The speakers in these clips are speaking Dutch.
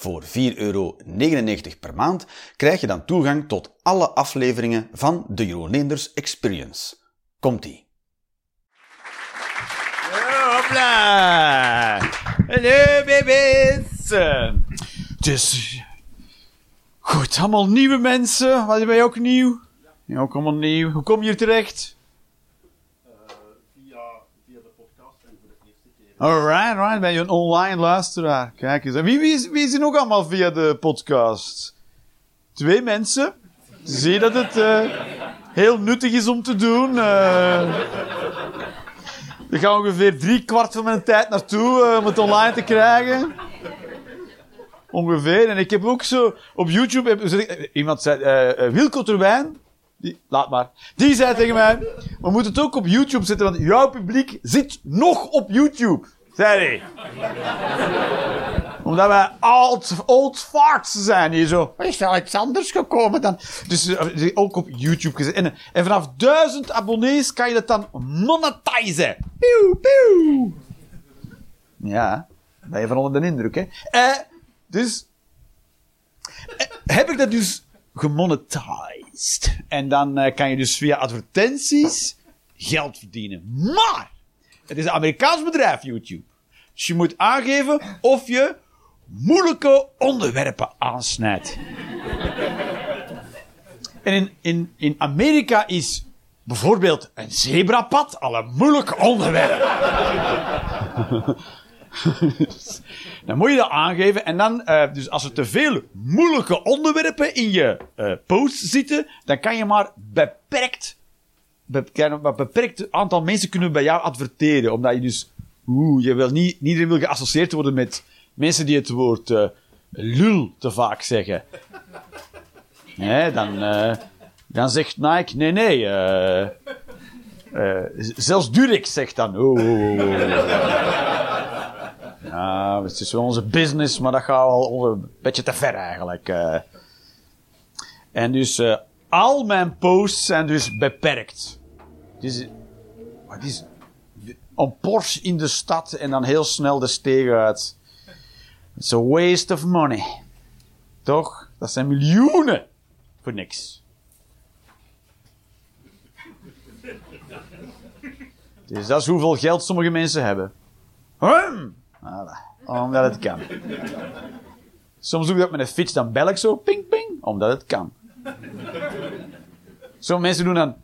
Voor 4,99 euro per maand krijg je dan toegang tot alle afleveringen van de Jeroen Experience. Komt-ie. Hopla! Hallo baby's! Dus, goed, allemaal nieuwe mensen. Ben je ook nieuw? Ja, ook allemaal nieuw. Hoe kom je hier terecht? Alright, alright. Ben je een online luisteraar? Kijk eens. En wie, is, wie er nog allemaal via de podcast? Twee mensen. Zie dat het uh, heel nuttig is om te doen? Uh, er gaat ongeveer drie kwart van mijn tijd naartoe uh, om het online te krijgen. Ongeveer. En ik heb ook zo op YouTube... Iemand zei... Wilco Terwijn. Die, laat maar. Die zei tegen mij... We moeten het ook op YouTube zetten, want jouw publiek zit nog op YouTube. Zei hij. Omdat wij old, old farts zijn hier zo. Er is wel iets anders gekomen dan. Dus uh, ook op YouTube gezet. En, en vanaf duizend abonnees kan je dat dan monetizen. Ja, ben je van onder de indruk, hè? Uh, dus... Uh, heb ik dat dus gemonetized. En dan uh, kan je dus via advertenties geld verdienen. Maar, het is een Amerikaans bedrijf, YouTube. Dus je moet aangeven of je moeilijke onderwerpen aansnijdt. en in, in, in Amerika is bijvoorbeeld een zebrapad al een moeilijk onderwerp. dan moet je dat aangeven. En dan, uh, dus als er te veel moeilijke onderwerpen in je uh, post zitten, dan kan je maar beperkt, be beperkt aantal mensen kunnen bij jou adverteren. Omdat je dus, oeh, je wil niet, niet iedereen wil geassocieerd worden met mensen die het woord uh, lul te vaak zeggen. Nee, dan, dan zegt Nike, nee, nee, zelfs Durex zegt dan, oh, Ja, het is wel onze business, maar dat gaat wel een beetje te ver eigenlijk. Uh. En dus uh, al mijn posts zijn dus beperkt. Het is, het is een Porsche in de stad en dan heel snel de steeg uit. It's a waste of money. Toch? Dat zijn miljoenen voor niks. Dus dat is hoeveel geld sommige mensen hebben. Hum! Omdat het kan. Soms doe ik dat met een fiets, dan bel ik zo, ping, ping, omdat het kan. Sommige mensen doen dan,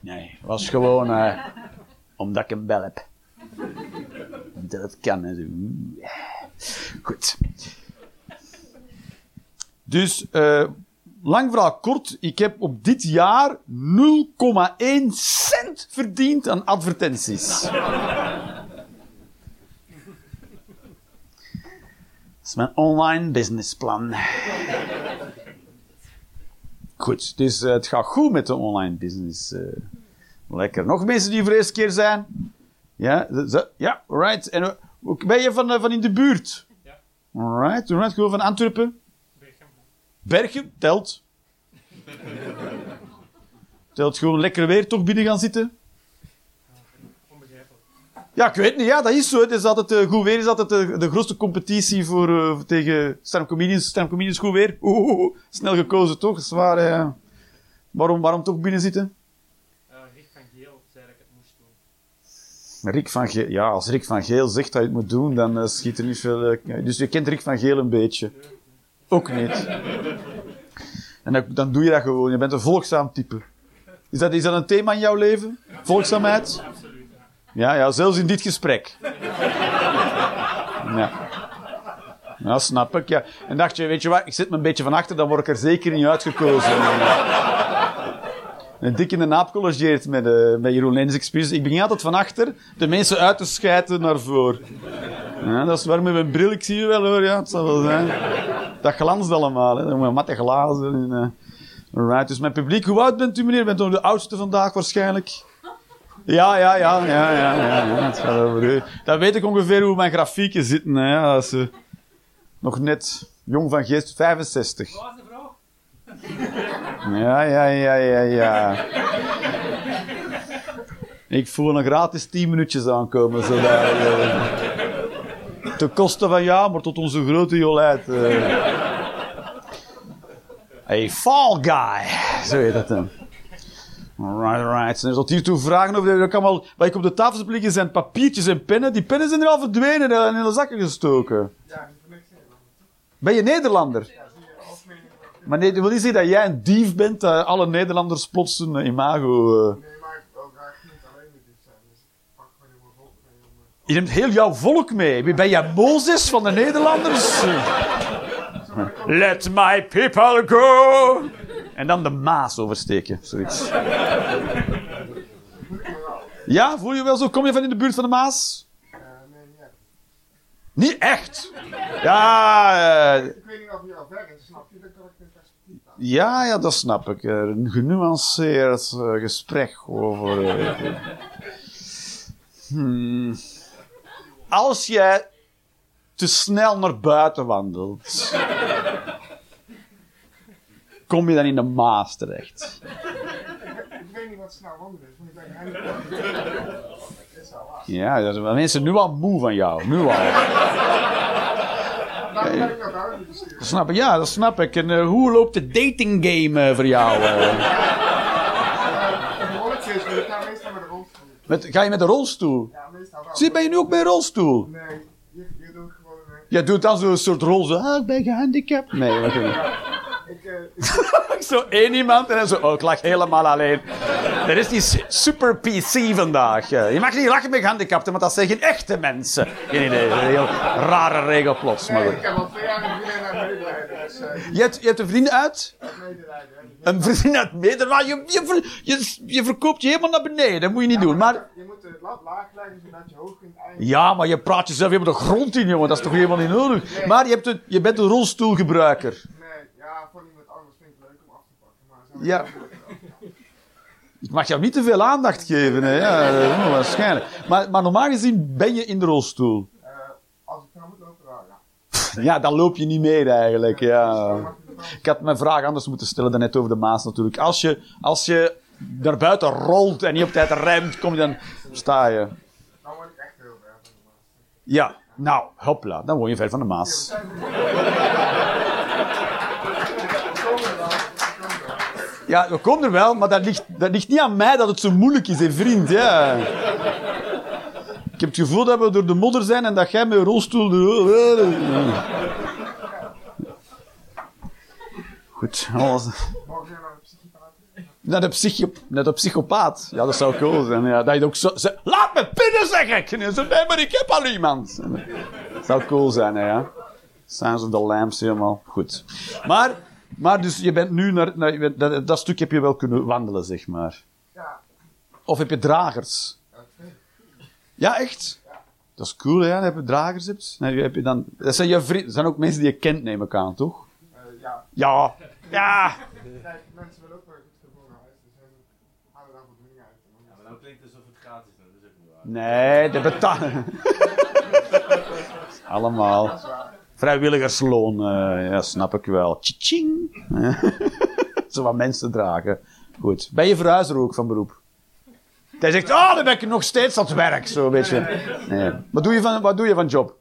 nee, was gewoon uh, omdat ik een bel heb. Omdat het kan. Goed. Dus, uh, lang verhaal kort, ik heb op dit jaar 0,1 cent verdiend aan advertenties. Is mijn online businessplan. Goed, dus uh, het gaat goed met de online business. Uh, lekker. Nog mensen die voor de eerste keer zijn? Ja, ja, right. En uh, ben je van, van in de buurt? Ja. Alright, right. Gewoon van Antwerpen? Bergen. Bergen, telt. telt gewoon lekker weer toch binnen gaan zitten? Ja, ik weet niet. Ja, dat is zo. Het is altijd, uh, goed weer is altijd de, de grootste competitie voor, uh, tegen stand comedians. Stand comedians goed weer. Oeh, snel gekozen toch? Zwaar. Uh, waarom, waarom toch binnen zitten? Rick van Geel zei dat ik het moest doen. Rick van Geel, ja, als Rick van Geel zegt dat je het moet doen, dan schiet er niet veel. dus je kent Rick van Geel een beetje. Ook niet. En dan, dan doe je dat gewoon. Je bent een volgzaam type. Is dat, is dat een thema in jouw leven? Volgzaamheid? Ja, ja, zelfs in dit gesprek. Ja. Ja, snap ik. Ja. En dacht je, weet je wat, ik zit me een beetje van achter, dan word ik er zeker niet uitgekozen. En dik in de naap collegeert met, uh, met Jeroen Lens. Ik begin altijd van achter de mensen uit te schijten naar voren. Ja, dat is waar met mijn bril, ik zie je wel hoor, ja, het zal wel zijn. Dat glanst allemaal, hè. Met matte glazen. En, uh. Alright, dus mijn publiek, hoe oud bent u meneer? Bent u de oudste vandaag waarschijnlijk? Ja, ja, ja, ja, ja, ja, ja. Het gaat over u. Dan weet ik ongeveer hoe mijn grafieken zitten. Hè. Dat is eh, nog net jong van geest, 65. Wat was de vraag? Ja, ja, ja, ja, ja. Ik voel een gratis 10 minuutjes aankomen. Zo daar, eh. Ten koste van ja, maar tot onze grote jolijt. eh. Hey, Fall Guy. Zo heet dat dan. Alright, alright. En er tot hiertoe vragen over. Dat kan wel, wat ik op de tafel heb liggen zijn papiertjes en pennen. Die pennen zijn er al verdwenen en in de zakken gestoken. Ja, Nederland. Ben je Nederlander? Maar nee, dat wil niet zeggen dat jij een dief bent, dat alle Nederlanders plots een imago... eh. Nee, maar ik wil graag niet alleen zijn. Dus ik pak gewoon heel veel volk mee om... eh, Je neemt heel jouw volk mee. Ben jij Mozes van de Nederlanders? Let my people go! En dan de Maas oversteken, zoiets. Ja, voel je wel zo? Kom je van in de buurt van de Maas? nee, niet echt. Niet echt. Ja, eh, Ik weet niet of je al ver is, snap je? Kan ik perspectief aan. ja, ja, dat snap ik. Eh, Een genuanceerd eh, gesprek over. hmm. Als jij te snel naar buiten wandelt, kom je dan in de Maas terecht. Ik weet niet wat snel wandelen is, want ik ben is waar. Ja, dat zijn mensen nu al moe van jou. Nu al. Moeten sturen. Dat snap ik, ja, dat snap ik. En eh, hoe loopt de dating game eh, voor jou? eh? Is, met ga je met een rolstoel? Ja, meestal wel. Zie, ben je nu ook met een rolstoel? Nee, je, je doet gewoon... eh, Je doet dan zo'n soort rol, zo, ah, ik ben gehandicapt. Nee, wat? Ik, eh, ik, Zo één iemand en dan zo, oh, ik lach helemaal alleen. Er is die su- super PC vandaag. Je mag niet lachen met gehandicapten, want dat zijn geen echte mensen. Geen idee, een heel rare regel plots. Maar nee, ik heb al twee jaar een vriendin naar medelijden. Dus eh, Je, hebt, je hebt een vriend uit? medelijden. Een vriend uit Nederland? Je, je, ver- je, je verkoopt je helemaal naar beneden, dat moet je niet doen. Maar, Je moet het lat laag leggen zodat je hoog kunt eindigen. ja, maar je praat jezelf helemaal de grond in, jongen. Dat is toch helemaal niet nodig? Maar je, hebt een, je bent een rolstoelgebruiker. Nee, ja, voor iemand anders vind ik het leuk om af te pakken. Maar zo Ja. Ik mag jou niet te veel aandacht geven, hè. Ja, waarschijnlijk. Maar, maar normaal gezien ben je in de rolstoel. Eh, als ik nou moet lopen, ja. Ja, dan loop je niet mee eigenlijk. Ja. Ik had mijn vraag anders moeten stellen dan net over de Maas natuurlijk. Als je, als je naar buiten rolt en niet op tijd remt, kom je dan, sta je. Dan word ik echt heel ver van de maas. Ja, nou, hopla, dan woon je ver van de Maas. Ja, we komen er wel, maar dat ligt, dat ligt niet aan mij dat het zo moeilijk is, hè, vriend. Ja. Ik heb het gevoel dat we door de modder zijn en dat jij met een rolstoel... Goed, alles... Naar de, psycho, psychopaat. Ja, dat zou cool zijn. Ja, dat je ook zo... ze- Laat me pinnen, zeg ik! Zegt, nee, maar ik heb al iemand. Dat zou cool zijn, hè, ja. Signs of the Lambs, helemaal goed. Maar, maar dus je bent nu naar... naar je bent- dat, dat stuk heb je wel kunnen wandelen, zeg maar. Ja, Of heb je dragers? dat. Ja, echt? Dat is cool, hè? Dat je dragers hebt. Nee, heb je dan... Dat zijn, je vrienden, dat zijn ook mensen die je kent, neem ik aan, toch? Eh, ja, Ja. Ja. kijk, mensen willen ook wel goed gevoel naar huis. Dus hun halen daar voldoening uit. Dan is Maar nou klinkt alsof het gratis is, dat is ook niet waar. Nee, de betalen. Allemaal. Vrijwilligersloon, eh, ja, snap ik wel. Tjing. Zo wat mensen dragen. Goed. Ben je verhuizer ook van beroep? Hij zegt, oh, dan ben ik nog steeds aan het werk, zo weet je. Nee. Wat, doe je van, wat doe je van job?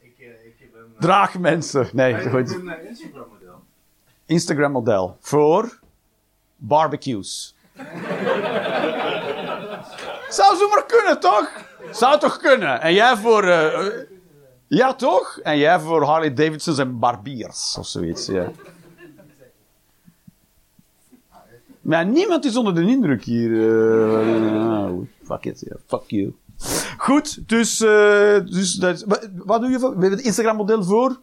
Ik, een, Draag mensen. Nee, ik goed. een eh, Instagram model. Instagram model. Voor barbecues. Zou zo maar kunnen, toch? Zou toch kunnen? En jij voor... eh, ja, toch? En jij voor Harley Davidsons en barbiers, of zoiets, ja. Maar niemand is onder de indruk hier. eh, ah, fuck it, ja. Fuck you. Goed, dus... eh, dus dat, wat, wat doe je voor... Het Instagram-model voor?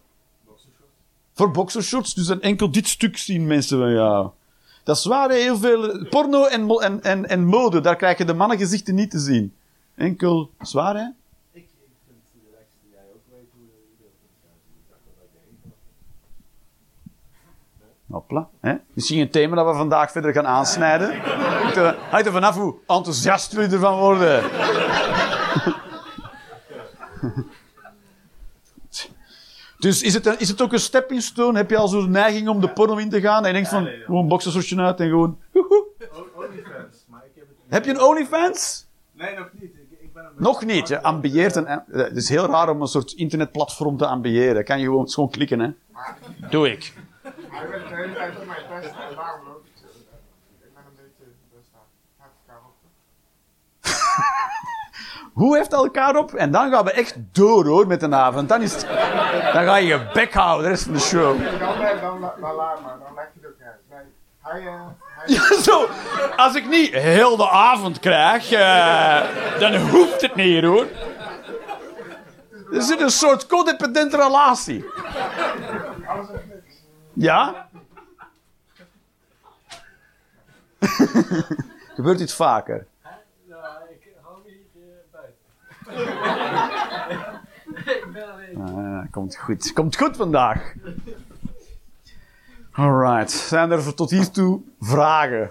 Voor boxershorts. Dus dan enkel dit stuk zien mensen van jou. Dat is waar, heel veel... Porno en, en, en, en mode, daar krijg je de mannengezichten niet te zien. Enkel... Zwaar, hè? Ik, ik vind het relaxed dat jij ook weet hoe de hoe de- Ik dacht dat wij de enige was. Hopla. Hè? Misschien een thema dat we vandaag verder gaan aansnijden. Hangt er, hangt er vanaf hoe enthousiast jullie ervan worden. Dus is het, een- is het ook een stepping stone? Heb je al zo'n neiging om de porno in te gaan? En je denkt van, nee, ja. gewoon boxershortje uit en gewoon... woehoe. O- Onlyfans, maar ik heb het niet. Heb je een OnlyFans? Nee, nog niet. Ik, ik ben een Nog niet. Je ambieert een... Het is heel raar om een soort internetplatform te ambiëren. Kan je gewoon, gewoon klikken, hè. Doe ik. Hij werd de hele tijd voor mij testen en daarom loop ik zo. Ik ben een beetje best aan. Gaat elkaar op. Hoe heeft elkaar op? En dan gaan we echt door, hoor, met de avond. Dan, is het, dan ga je je bek houden, de rest van de show. Dan, dan, dan, dan, dan laat maar, dan leg je het ook uit. Nee, hij, eh, hij Ja, zo. Als ik niet heel de avond krijg, eh, dan hoeft het niet, hoor. Er zit een soort codependente relatie. alles. Ja? Gebeurt dit vaker? Ja, ik hou me hier eh, buiten. ik ben alleen. Ah, komt goed. Komt goed vandaag. Alright. Zijn er voor tot hiertoe vragen?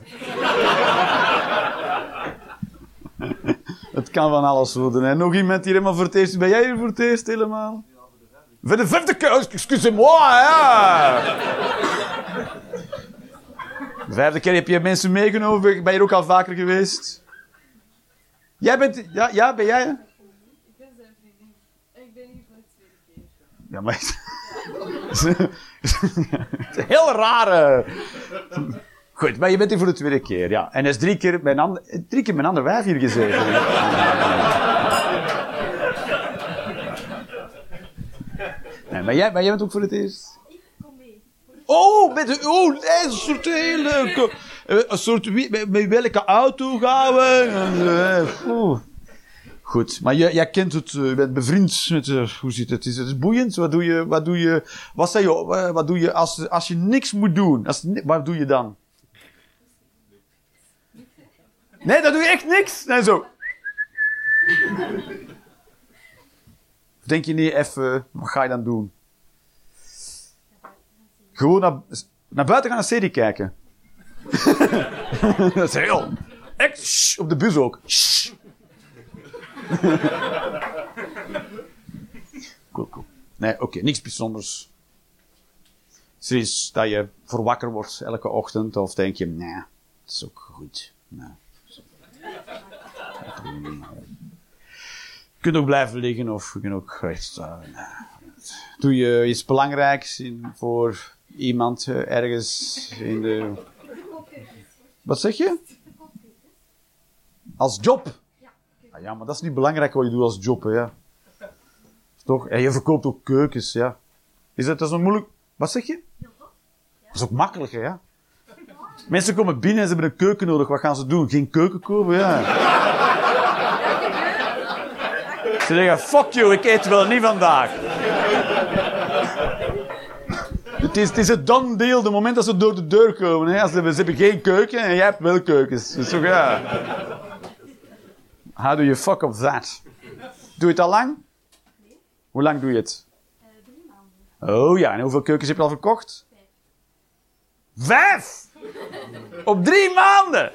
het kan van alles worden. Hè? Nog iemand die helemaal voor het eerst. Ben jij hier voor het eerst helemaal? Voor de vijfde keer. Excusez-moi. Ja. De vijfde keer heb je mensen meegenomen. Ben je ook al vaker geweest? Jij bent... Ja, ja ben jij? Ik ben zijn vriendin. En ik ben hier voor de tweede keer. Ja, maar... het is een heel rare... Goed, maar je bent hier voor de tweede keer, ja. En er is drie keer mijn ander, drie keer mijn ander wijf hier gezeten. Maar, jij, maar jij bent ook voor het eerst? Ik kom mee. Oh, met de, oh, nee, een soort hele... eh, Een soort... Met, met welke auto gaan we? Eh, oeh. Goed, maar jij, jij kent het, eh, je bent bevriend met... hoe zit het? Is het boeiend? Wat doe je... Wat doe je... Wat zei je... Wat doe je als, als je niks moet doen? Als, wat doe je dan? Nee, dan doe je echt niks. Nee, zo. Denk je niet even... Wat ga je dan doen? Gewoon naar, naar buiten gaan een serie kijken. dat is heel... Echt, op de bus ook. Cool, cool. Nee, oké, niks bijzonders. Zoiets dat je voor wakker wordt elke ochtend, of denk je, nee, dat is ook goed. Nee. Kunt ook blijven liggen, of je kunt ook. Nee. Doe je iets belangrijks in, voor iemand eh, ergens in de... Wat zeg je? Als job? Ah, ja, maar dat is niet belangrijk wat je doet als job, hè. Ja. Toch? En je verkoopt ook keukens, ja. Is dat, dat is een moeilijk... Wat zeg je? Dat is ook makkelijk, hè, ja. Mensen komen binnen en ze hebben een keuken nodig. Wat gaan ze doen? Geen keuken kopen? Ja. Ze zeggen, fuck you, ik eet wel niet vandaag. Het is, het is het done deal, de moment dat ze door de deur komen. Hè? Als ze, ze hebben geen keuken en jij hebt wel keukens. Dus toch, ja. How do you fuck up that? Doe je het al lang? Hoe lang doe je het? Eh, drie maanden. Oh ja, en hoeveel keukens heb je al verkocht? Vijf! Op drie maanden!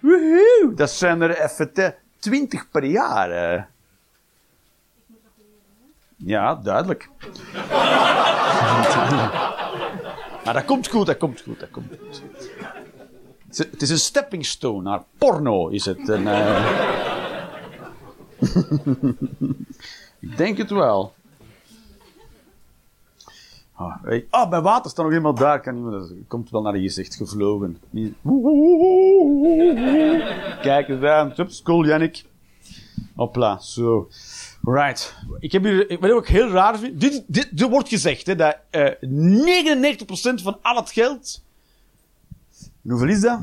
Woehoe! Dat zijn er even twintig per jaar. eh. Ja, duidelijk. maar dat komt goed, dat komt goed, dat komt goed. Het is- een stepping stone naar porno, is het. Eh. Ik denk het wel. Ah, hey. ah, mijn water staat nog helemaal daar. Kan meer, dat komt wel naar je gezicht gevlogen. Kijk eens aan. Hup, school, Jannik. Hopla, zo. Right. Ik heb hier, ik, ook heel raar vind. Dit, dit, er wordt gezegd hè, dat eh 99% van al het geld. Hoeveel is dat?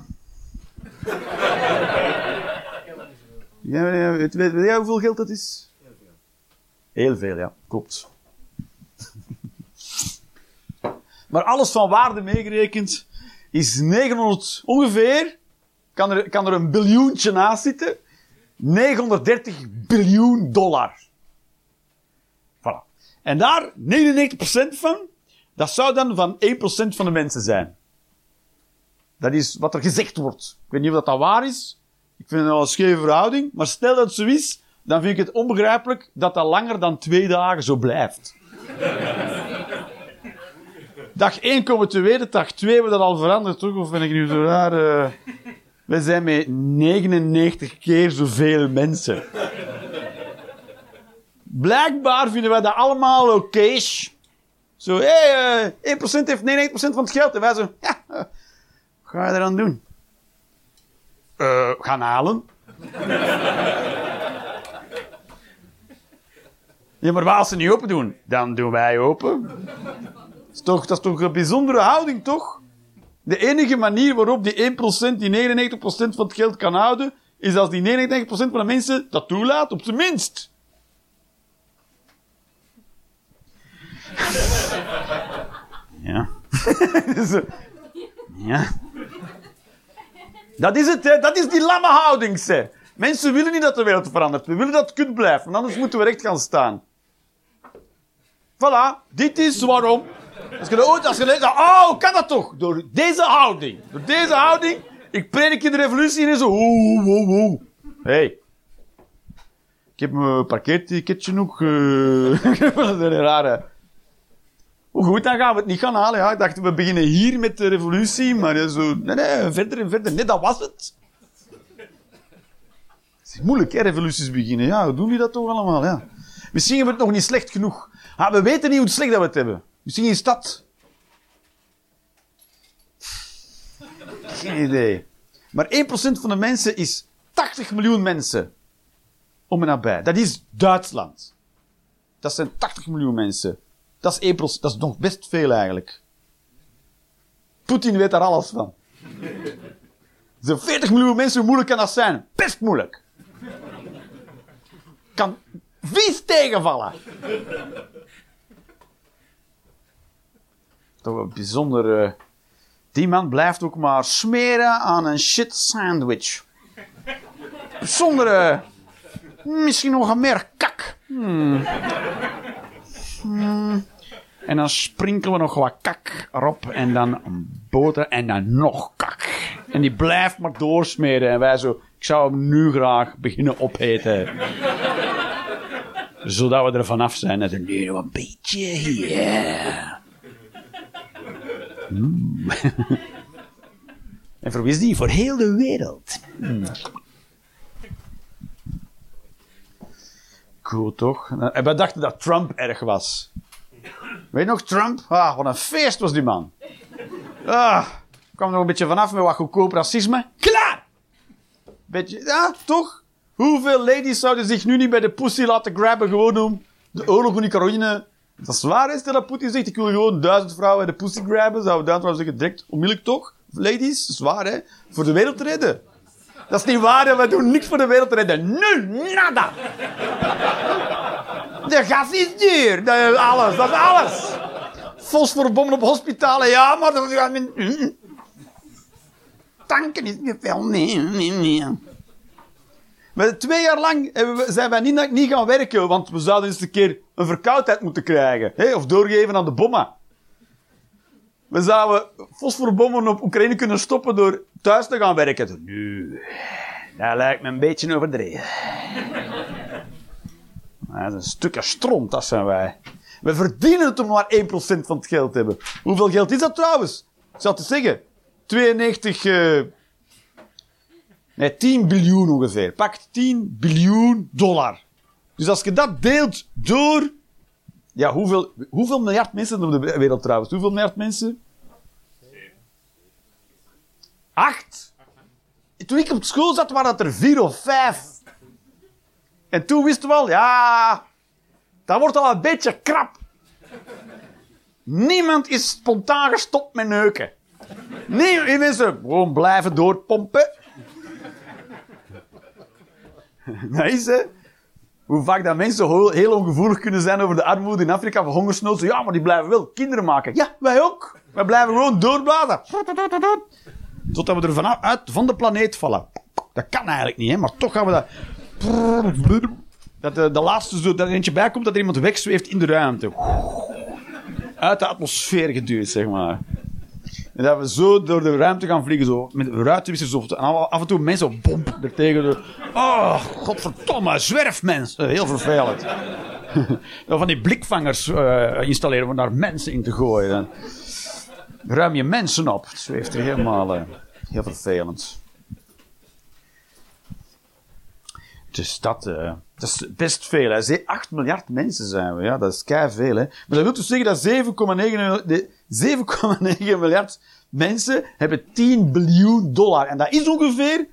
Ja, ja, weet, weet, jij hoeveel geld dat is? Heel veel, ja. Klopt. Maar alles van waarde meegerekend is 900 ongeveer. Kan er, kan er een biljoentje naast zitten. 930 biljoen dollar. En daar 99% van Dat zou dan van 1% van de mensen zijn. Dat is wat er gezegd wordt. Ik weet niet of dat, waar is. Ik vind het wel een scheve verhouding. Maar stel dat het zo is, dan vind ik het onbegrijpelijk dat dat langer dan twee dagen zo blijft. dag 1 komen we te weten, dag 2 hebben we dat al veranderd, toch? Of ben ik nu zo raar? eh? We zijn met 99 keer zoveel mensen. Blijkbaar vinden wij dat allemaal oké. Zo, hé, hey, eh, 1% heeft 99% van het geld. En wij zo, ja, eh, wat ga je eraan doen? Eh, gaan halen. ja, maar wat als ze niet open doen? Dan doen wij open. Is toch, dat is toch een bijzondere houding, toch? De enige manier waarop die 1% die 99% van het geld kan houden, is als die 99% van de mensen dat toelaat, op zijn minst. Ja. Ja. Dat is het, hè. Dat is die lamme houding, zeg. Mensen willen niet dat de wereld verandert. We willen dat het kut blijft, want anders moeten we recht gaan staan. Voilà, dit is waarom. Als je ooit, als je leest, oh, kan dat toch? Door deze houding. Door deze houding. Ik predik in de revolutie en zo. Oeh, oeh, oeh. Hey. Ik heb mijn parkeerticketje nog. eh dat is een rare. Goed, dan gaan we het niet gaan halen. Ja, ik dacht, we beginnen hier met de revolutie, maar zo, nee, nee, verder en verder. Nee, dat was het. Het is moeilijk, hè, revoluties beginnen. Ja, hoe doen die dat toch allemaal? Ja. Misschien hebben het nog niet slecht genoeg. Ah, we weten niet hoe slecht dat we het hebben. Misschien is dat. Geen idee. Maar 1% van de mensen is 80 miljoen mensen. Om en nabij. Dat is Duitsland. Dat zijn 80 miljoen mensen. Dat is 1%. Dat is nog best veel eigenlijk. Poetin weet daar alles van. Zo'n 40 miljoen mensen, hoe moeilijk kan dat zijn? Best moeilijk. Kan vies tegenvallen. Toch een bijzonder. eh, Die man blijft ook maar smeren aan een shit sandwich. Bijzondere. Misschien nog een meer kak. Hmm. Hmm. En dan sprinkelen we nog wat kak erop. En dan boter en dan nog kak. En die blijft maar doorsmeren. En wij zo, ik zou hem nu graag beginnen opeten. Zodat we er vanaf zijn. En dan nee, nog een beetje hier. Mm. en voor wie is die? Voor heel de wereld. Mm. Cool toch? En wij dachten dat Trump erg was. Weet je nog, Trump? Ah, wat een feest was die man. Ah, kwam er nog een beetje vanaf met wat goedkoop racisme. Klaar! Beetje, ja, toch? Hoeveel ladies zouden zich nu niet bij de pussy laten grabben gewoon om de oorlog in Oekraïne... Dat is waar, is dat Poetin zegt, ik wil gewoon duizend vrouwen bij de pussy grabben. Zou duizend vrouwen zeggen, direct, onmiddellijk toch? Ladies, dat is waar, hè? Voor de wereld te redden. Dat is niet waar, hè? wij doen niks voor de wereld te redden. Nul, nada! De gas is duur. De, alles, dat is alles. Fosforbommen op hospitalen, ja, maar dat gaat met... mm. Tanken is niet veel, nee, nee, nee. Maar twee jaar lang we- zijn wij niet, niet gaan werken, want we zouden eens een keer een verkoudheid moeten krijgen. Hè? Of doorgeven aan de bommen. We zouden fosforbommen op Oekraïne kunnen stoppen door thuis te gaan werken. Nu, dat lijkt me een beetje overdreven. Dat is een stukje stront, dat zijn wij. We verdienen het om maar 1% van het geld te hebben. Hoeveel geld is dat trouwens? Ik zal het zeggen. 92... eh, nee, 10 biljoen ongeveer. Pak 10 biljoen dollar. Dus als je dat deelt door... Ja, hoeveel, hoeveel miljard mensen op de wereld trouwens? Hoeveel miljard mensen? Acht? Toen ik op school zat, waren dat er vier of vijf. En toen wisten we al, ja, dat wordt al een beetje krap. Niemand is spontaan gestopt met neuken. Nee, mensen gewoon blijven doorpompen. Nice, hè? Hoe vaak dat mensen heel, ongevoelig kunnen zijn over de armoede in Afrika of hongersnood. Ja, maar die blijven wel kinderen maken. Ja, wij ook. Wij blijven gewoon doorblazen. Totdat we er vanaf uit van de planeet vallen. Dat kan eigenlijk niet, hè? maar toch gaan we dat. Dat de, de laatste zo, dat er eentje bij komt dat er iemand wegzweeft in de ruimte. uit de atmosfeer geduwd, zeg maar. En dat we zo door de ruimte gaan vliegen, zo, met ruitenwissers. En af en toe mensen op bomp er tegen. Oh, godverdomme, zwerfmensen. Heel vervelend. Dan van die blikvangers eh, installeren om daar mensen in te gooien. Ruim je mensen op. Het zweeft er helemaal... eh, heel vervelend. Dus dat, eh, dat is best veel. Hè. Ze- 8 miljard mensen zijn we. Ja, dat is kei veel. Hè. Maar dat wil dus zeggen dat 7,9 de 7,9 miljard mensen hebben 10 biljoen dollar. En dat is ongeveer...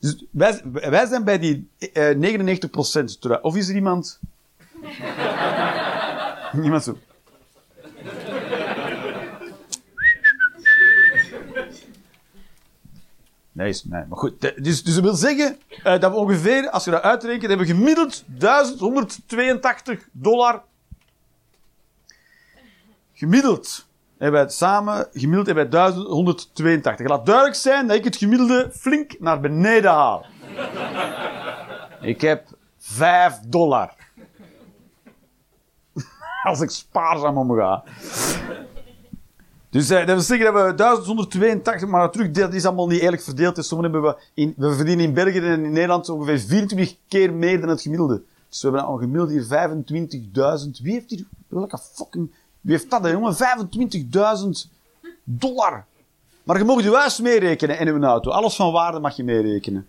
Dus wij, zijn bij die eh 99 procent. Of is er iemand... Niemand zo. Nee, is, nee, maar goed. De- Dus, dus dat wil zeggen eh, dat we ongeveer, als je dat uitrekent, hebben we gemiddeld 1182 dollar. Gemiddeld hebben wij het samen, gemiddeld hebben wij 1182. Laat duidelijk zijn dat ik het gemiddelde flink naar beneden haal. ik heb 5 dollar. als ik spaarzaam omga. Dus eh, dat wil zeggen dat we 1182, maar terug, dat is allemaal niet eerlijk verdeeld. Dus sommigen hebben we, in, we verdienen in België en in Nederland ongeveer 24 keer meer dan het gemiddelde. Dus we hebben al gemiddeld hier 25.000. Wie heeft hier, welke fucking, wie heeft dat, jongen? 25.000 dollar. Maar je mag je huis meerekenen en uw auto. Alles van waarde mag je meerekenen.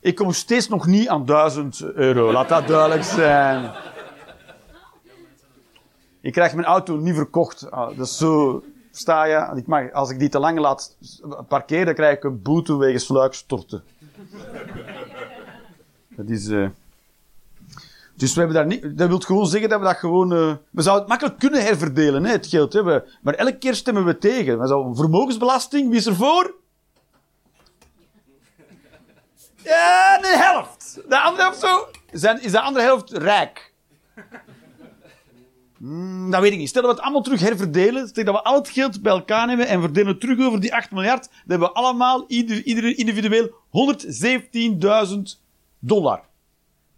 Ik kom steeds nog niet aan 1000 euro, laat dat duidelijk zijn. Ik krijg mijn auto niet verkocht. Is zo, sta je, ik mag, als ik die te lang laat parkeren, krijg ik een boete wegens luikstorten. Dat is, eh Dus we hebben daar niet, dat wil gewoon zeggen dat we dat gewoon, eh we zouden het makkelijk kunnen herverdelen, hè, het geld. Hè, maar elke keer stemmen we tegen. We zouden vermogensbelasting, wie is er voor? Ja, de helft. De andere helft zo. Zijn, is de andere helft rijk? Hmm, dat weet ik niet. Stel dat we het allemaal terug herverdelen. Stel dat we al het geld bij elkaar nemen en verdelen het terug over die 8 miljard. Dan hebben we allemaal, ieder, ieder individueel, 117.000 dollar.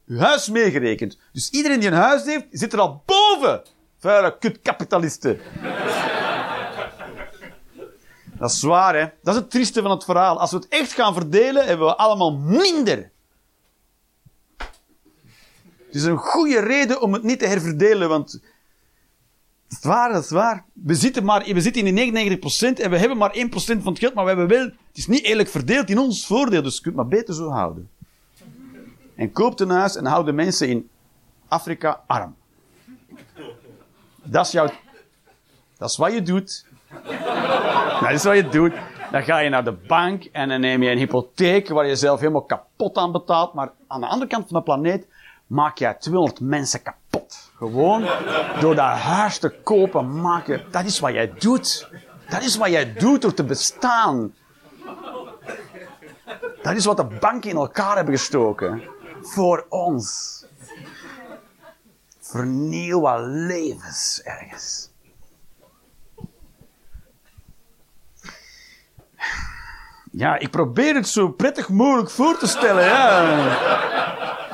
Uw huis meegerekend. Dus iedereen die een huis heeft, zit er al boven. Vuile kutkapitalisten. Dat is zwaar, hè? Dat is het trieste van het verhaal. Als we het echt gaan verdelen, hebben we allemaal minder. Het is een goede reden om het niet te herverdelen, want... Dat is waar, dat is waar. We zitten, maar, we zitten in die 99% en we hebben maar 1% van het geld, maar we hebben wel... Het is niet eerlijk verdeeld in ons voordeel, dus je kunt het maar beter zo houden. En koop een huis en hou de mensen in Afrika arm. Dat is. Dat is wat je doet. Dat is wat je doet. Dan ga je naar de bank en dan neem je een hypotheek waar je zelf helemaal kapot aan betaalt. Maar aan de andere kant van de planeet maak jij 200 mensen kapot. Gewoon door dat huis te kopen, maak je... Dat is wat jij doet. Dat is wat jij doet door te bestaan. Dat is wat de banken in elkaar hebben gestoken. Voor ons. Vernieuw wat levens ergens. Ja, ik probeer het zo prettig mogelijk voor te stellen. Ja.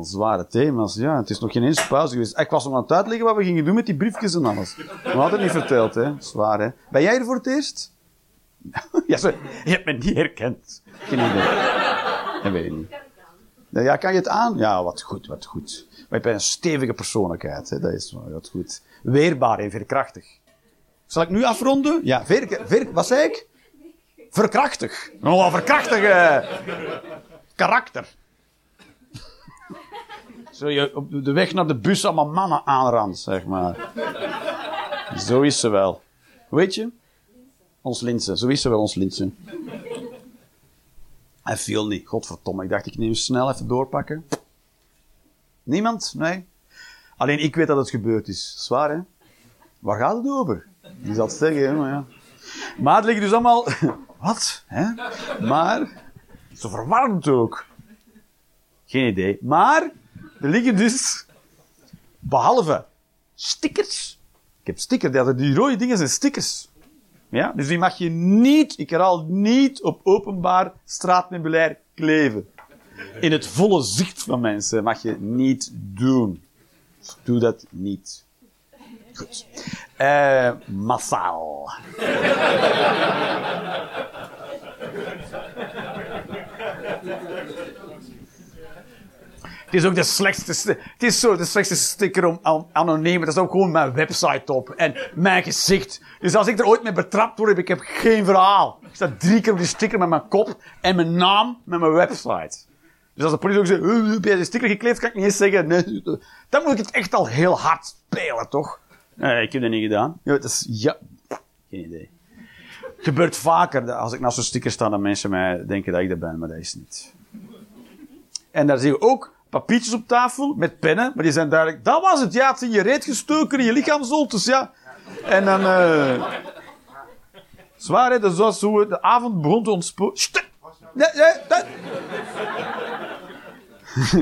Zware thema's, ja. Het is nog geen eens pauze geweest. Ik was nog aan het uitleggen wat we gingen doen met die briefjes en alles. We hadden niet verteld, hè. Zwaar, hè. Ben jij er voor het eerst? ja, zo, je hebt me niet herkend. Geen idee. Dat weet niet. Ja, kan je het aan? Ja, wat goed, wat goed. Maar je bent een stevige persoonlijkheid, hè. Dat is wat goed. Weerbaar en veerkrachtig. Zal ik nu afronden? Ja, ver, ver, wat zei ik? Verkrachtig. Oh, verkrachtig. eh. Karakter. Zo je op de weg naar de bus allemaal mannen aanrandt, zeg maar. Zo is ze wel. Weet je? Ons Linsen. Zo is ze wel, ons Linsen. Hij viel niet. Godverdomme. Ik dacht, ik neem snel even doorpakken. Niemand? Nee? Alleen ik weet dat het gebeurd is. Zwaar, hè? Waar gaat het over? Je zal het zeggen, hè, maar ja. Maar het liggen dus allemaal... Wat? Hè? Maar... Zo verwarmd ook. Geen idee. Maar... Er liggen dus... Behalve stickers... Ik heb stickers. Die, rode dingen zijn stickers. Ja? Dus die mag je niet... Ik herhaal niet op openbaar straatmeubilair kleven. In het volle zicht van mensen mag je niet doen. Doe dat niet. Goed. Eh, massaal. Het is ook de slechtste, st- het is zo de slechtste sticker om an- anoniem. Dat is ook gewoon mijn website op. En mijn gezicht. Dus als ik er ooit mee betrapt word, heb ik heb geen verhaal. Ik sta drie keer op die sticker met mijn kop en mijn naam met mijn website. Dus als de politie ook zegt, "Eh, heb jij de sticker gekleefd, kan ik niet eens zeggen. Nee, dan moet ik het echt al heel hard spelen, toch? Nee, ik heb dat niet gedaan. Ja, het is, ja, geen idee. Het gebeurt vaker dat als ik naast zo'n sticker sta, dat mensen mij denken dat ik dat ben, maar dat is niet. En daar zie je ook papiertjes op tafel met pennen, maar die zijn duidelijk. Dat was het, ja, het in je reet gestoken, in je lichaamzoltes, ja. En dan. eh zwaar, dat was hoe de avond begon te ontsporen. Nee, nee, dat.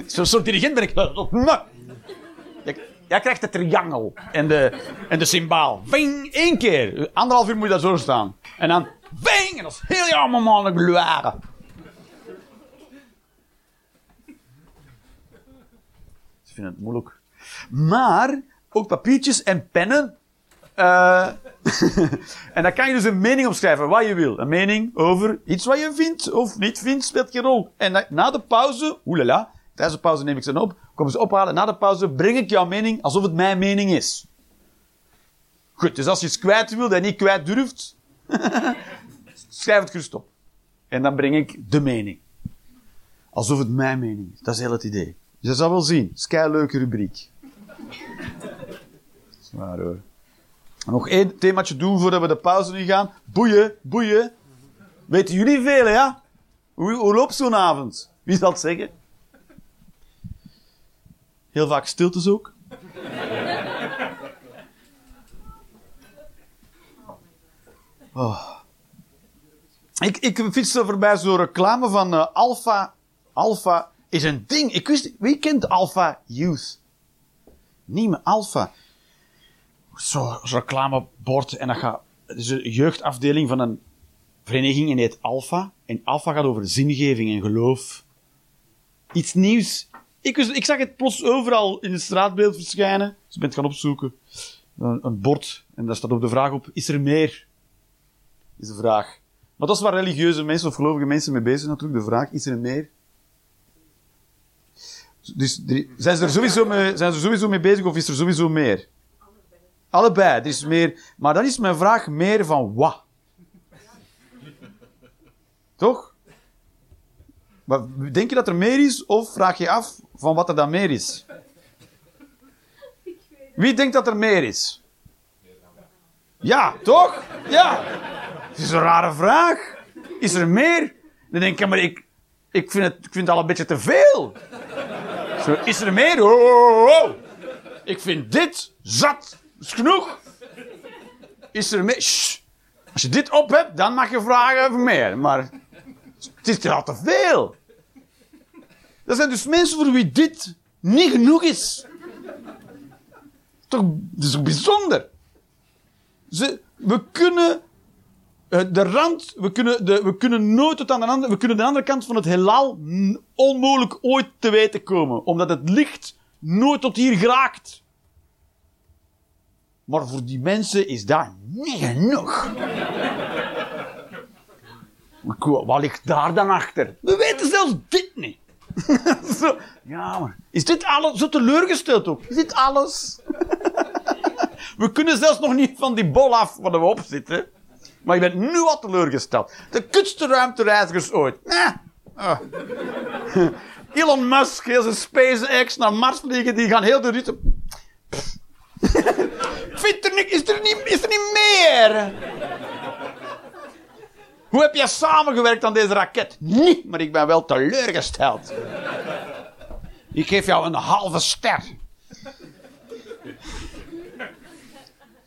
Zo'n soort dirigent ben ik. Jij- krijgt de triangel en de, en de symbaal. Ving, één keer. Anderhalf uur moet je daar zo staan. En dan, ving, en dat is heel gloire. Ik vind het moeilijk. Maar, ook papiertjes en pennen. eh, en dan kan je dus een mening opschrijven, wat je wil. Een mening over iets wat je vindt of niet vindt, speelt geen rol. En na, de pauze, oelala, tijdens de pauze neem ik ze op, kom ze ophalen. Na de pauze breng ik jouw mening alsof het mijn mening is. Goed, dus als je iets kwijt wil je niet kwijt durft, schrijf het gerust op. En dan breng ik de mening. Alsof het mijn mening is. Dat is heel het idee. Je zal wel zien. Het is een leuke rubriek. Zwaar hoor. Nog één themaatje doen voordat we de pauze in gaan. Boeien, boeien. Weten jullie veel, ja? Hoe, hoe loopt zo'n avond? Wie zal het zeggen? Heel vaak stiltes ook. Oh. Ik, ik fiets er voorbij zo'n reclame van eh, Alpha. Alpha is een ding. Ik wist, wie kent Alpha Youth? Niemand. Alpha. Zo'n reclamebord. En dat gaat. Het is een jeugdafdeling van een vereniging en die heet Alpha. En Alpha gaat over zingeving en geloof. Iets nieuws. Ik, wist- ik zag het plots overal in het straatbeeld verschijnen. Dus ik ben het gaan opzoeken. Een, een bord. En daar staat ook de vraag op: is er meer? Is de vraag. Maar dat is waar religieuze mensen of gelovige mensen mee bezig zijn natuurlijk. De vraag: is er meer? Dus zijn ze er sowieso mee, zijn sowieso mee bezig of is er sowieso meer? Allebei. Er is meer. Maar dan is mijn vraag meer van wat? Toch? Maar denk je dat er meer is of vraag je af van wat er dan meer is? Wie denkt dat er meer is? Ja, toch? Ja. Het is een rare vraag. Is er meer? Dan denk ik, maar ik, ik, vind, het, ik vind het al een beetje te veel. Is er meer? Oh. Ik vind dit zat. is genoeg. Is er meer? Als je dit op hebt, dan mag je vragen over meer. Maar het is al te veel. Er zijn dus mensen voor wie dit niet genoeg is. Toch, dat is bijzonder. Ze, we kunnen de rand, we kunnen, de, we kunnen nooit tot aan de andere, we kunnen de andere kant van het heelal onmogelijk ooit te weten komen. Omdat het licht nooit tot hier geraakt. Maar voor die mensen is dat niet genoeg. Wat ligt daar dan achter? We weten zelfs dit niet. Zo, ja, maar is dit alles? Zo teleurgesteld ook. Is dit alles? we kunnen zelfs nog niet van die bol af waar we op zitten. Maar je bent nu al teleurgesteld. De kutste ruimtereizigers ooit. Ah. Elon Musk, heel zijn SpaceX naar Mars vliegen, die gaan heel de rit. Vindt er is, er niet, is er niet meer? Hoe heb jij samengewerkt aan deze raket? Niet, maar ik ben wel teleurgesteld. Ik geef jou een halve ster.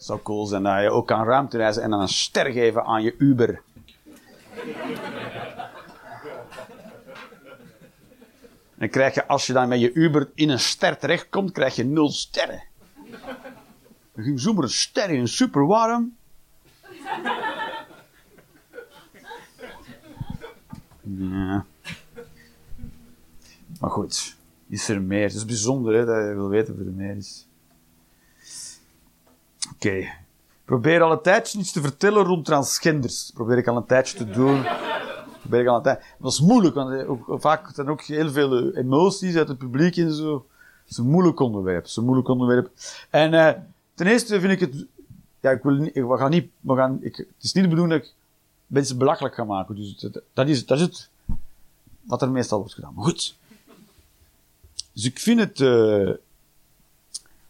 Zou cool zijn dat je ook kan ruimtereizen en dan een ster geven aan je Uber. En krijg je, als je dan met je Uber in een ster terechtkomt, krijg je nul sterren. Dan ging zomaar een ster in, super warm. Ja. Maar goed. is er meer. Het is bijzonder hè, dat je wil weten of er meer is. Ik Probeer al een tijdje iets te vertellen rond transgenders. Probeer ik al een tijdje te doen. Probeer ik al een tijd. Dat is moeilijk, want eh, ook, vaak zijn ook heel veel eh, emoties uit het publiek en zo. Het is een moeilijk onderwerp. Het is een moeilijk onderwerp. En eh, ten eerste vind ik het... Ja, ik wil niet... We gaan niet... We gaan, ik, het is niet de bedoeling dat ik mensen belachelijk ga maken. Dus dat, is, dat is het... Wat er meestal wordt gedaan. Maar goed. Dus ik vind het... eh,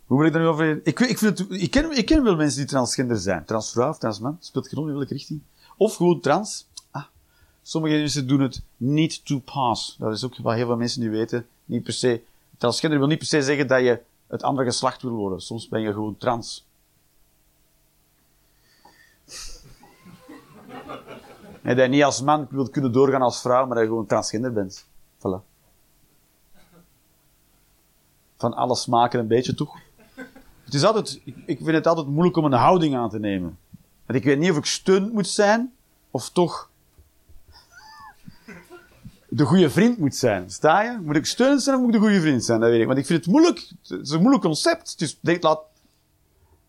hoe wil ik daar nu over... Ik, ik, vind het, ik, ken, ik ken wel mensen die transgender zijn. Transvrouw of transman. Speelt geen rol in welke richting. Of gewoon trans. Ah. Sommige mensen doen het niet to pass. Dat is ook wat heel veel mensen die weten. Niet per se... Transgender wil niet per se zeggen dat je het andere geslacht wil worden. Soms ben je gewoon trans. En dat je niet als man wilt kunnen doorgaan als vrouw, maar dat je gewoon transgender bent. Voilà. Van alles maken een beetje, toch? Het is altijd, ik, vind het altijd moeilijk om een houding aan te nemen. Want ik weet niet of ik steun moet zijn, of toch de goede vriend moet zijn. Sta je? Moet ik steunend zijn of moet ik de goede vriend zijn? Dat weet ik. Want ik vind het moeilijk. Het is een moeilijk concept. Het is, denk, laat,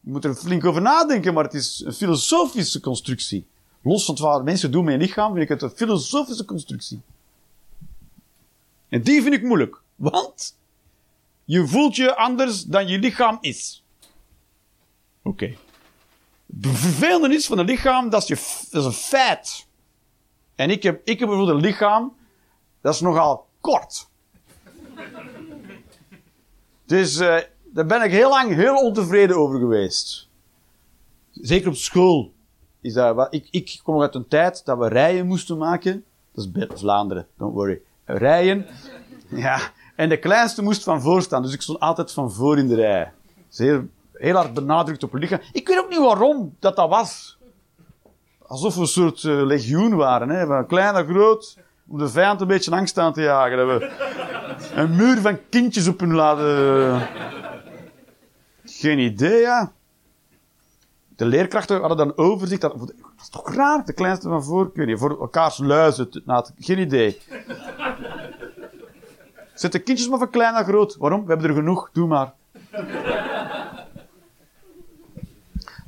je moet er flink over nadenken, maar het is een filosofische constructie. Los van wat mensen doen met je lichaam, vind ik het een filosofische constructie. En die vind ik moeilijk. Want je voelt je anders dan je lichaam is. Oké. Het vervelende is van een lichaam, dat is, je, een feit. En ik heb, ik heb bijvoorbeeld een lichaam, dat is nogal kort. Dus eh, daar ben ik heel lang heel ontevreden over geweest. Zeker op school. Is dat, ik, ik kom uit een tijd dat we rijen moesten maken. Dat is Vlaanderen, don't worry. Rijen. Ja. En de kleinste moest van voor staan, dus ik stond altijd van voor in de rij. Zeer, heel hard benadrukt op lichaam. Ik weet ook niet waarom dat dat was. Alsof we een soort eh, legioen waren, hè? van klein naar groot, om de vijand een beetje angst aan te jagen. Dat we een muur van kindjes op hun laten. Geen idee, ja. De leerkrachten hadden dan overzicht. Dat, dat is toch raar, de kleinste van voor. Ik voor elkaars luizen. geen idee. Zet de kindjes maar van klein naar groot. Waarom? We hebben er genoeg. Doe maar.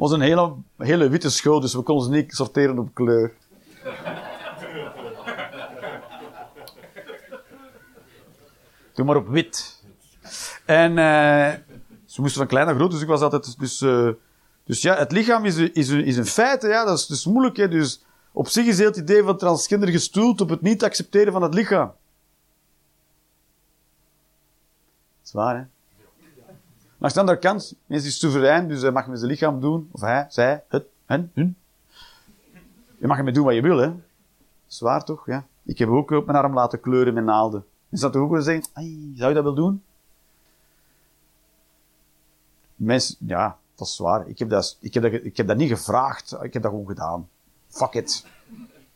Was een hele, hele witte school, dus we konden ze niet sorteren op kleur. Doe maar op wit. En eh, ze moesten van klein naar groot, dus ik was altijd... Dus, eh, dus ja, het lichaam is, is, is een feit, ja, dat is dus moeilijk. Hè, dus op zich is het idee van transgender gestoeld op het niet accepteren van het lichaam. Dat is waar, hè? Maar aan de andere kant, mens is soeverein, dus hij mag met zijn lichaam doen, of hij, zij, het, hen, hun. Je mag ermee doen wat je wil, hè? Dat is waar toch, ja? Ik heb ook op mijn arm laten kleuren met naalden. Is dat toch ook wel zeggen, zou je dat wel doen? Mensen, ja, dat is waar. Ik heb dat, ik heb dat, ik heb dat niet gevraagd. Ik heb dat gewoon gedaan. Fuck it.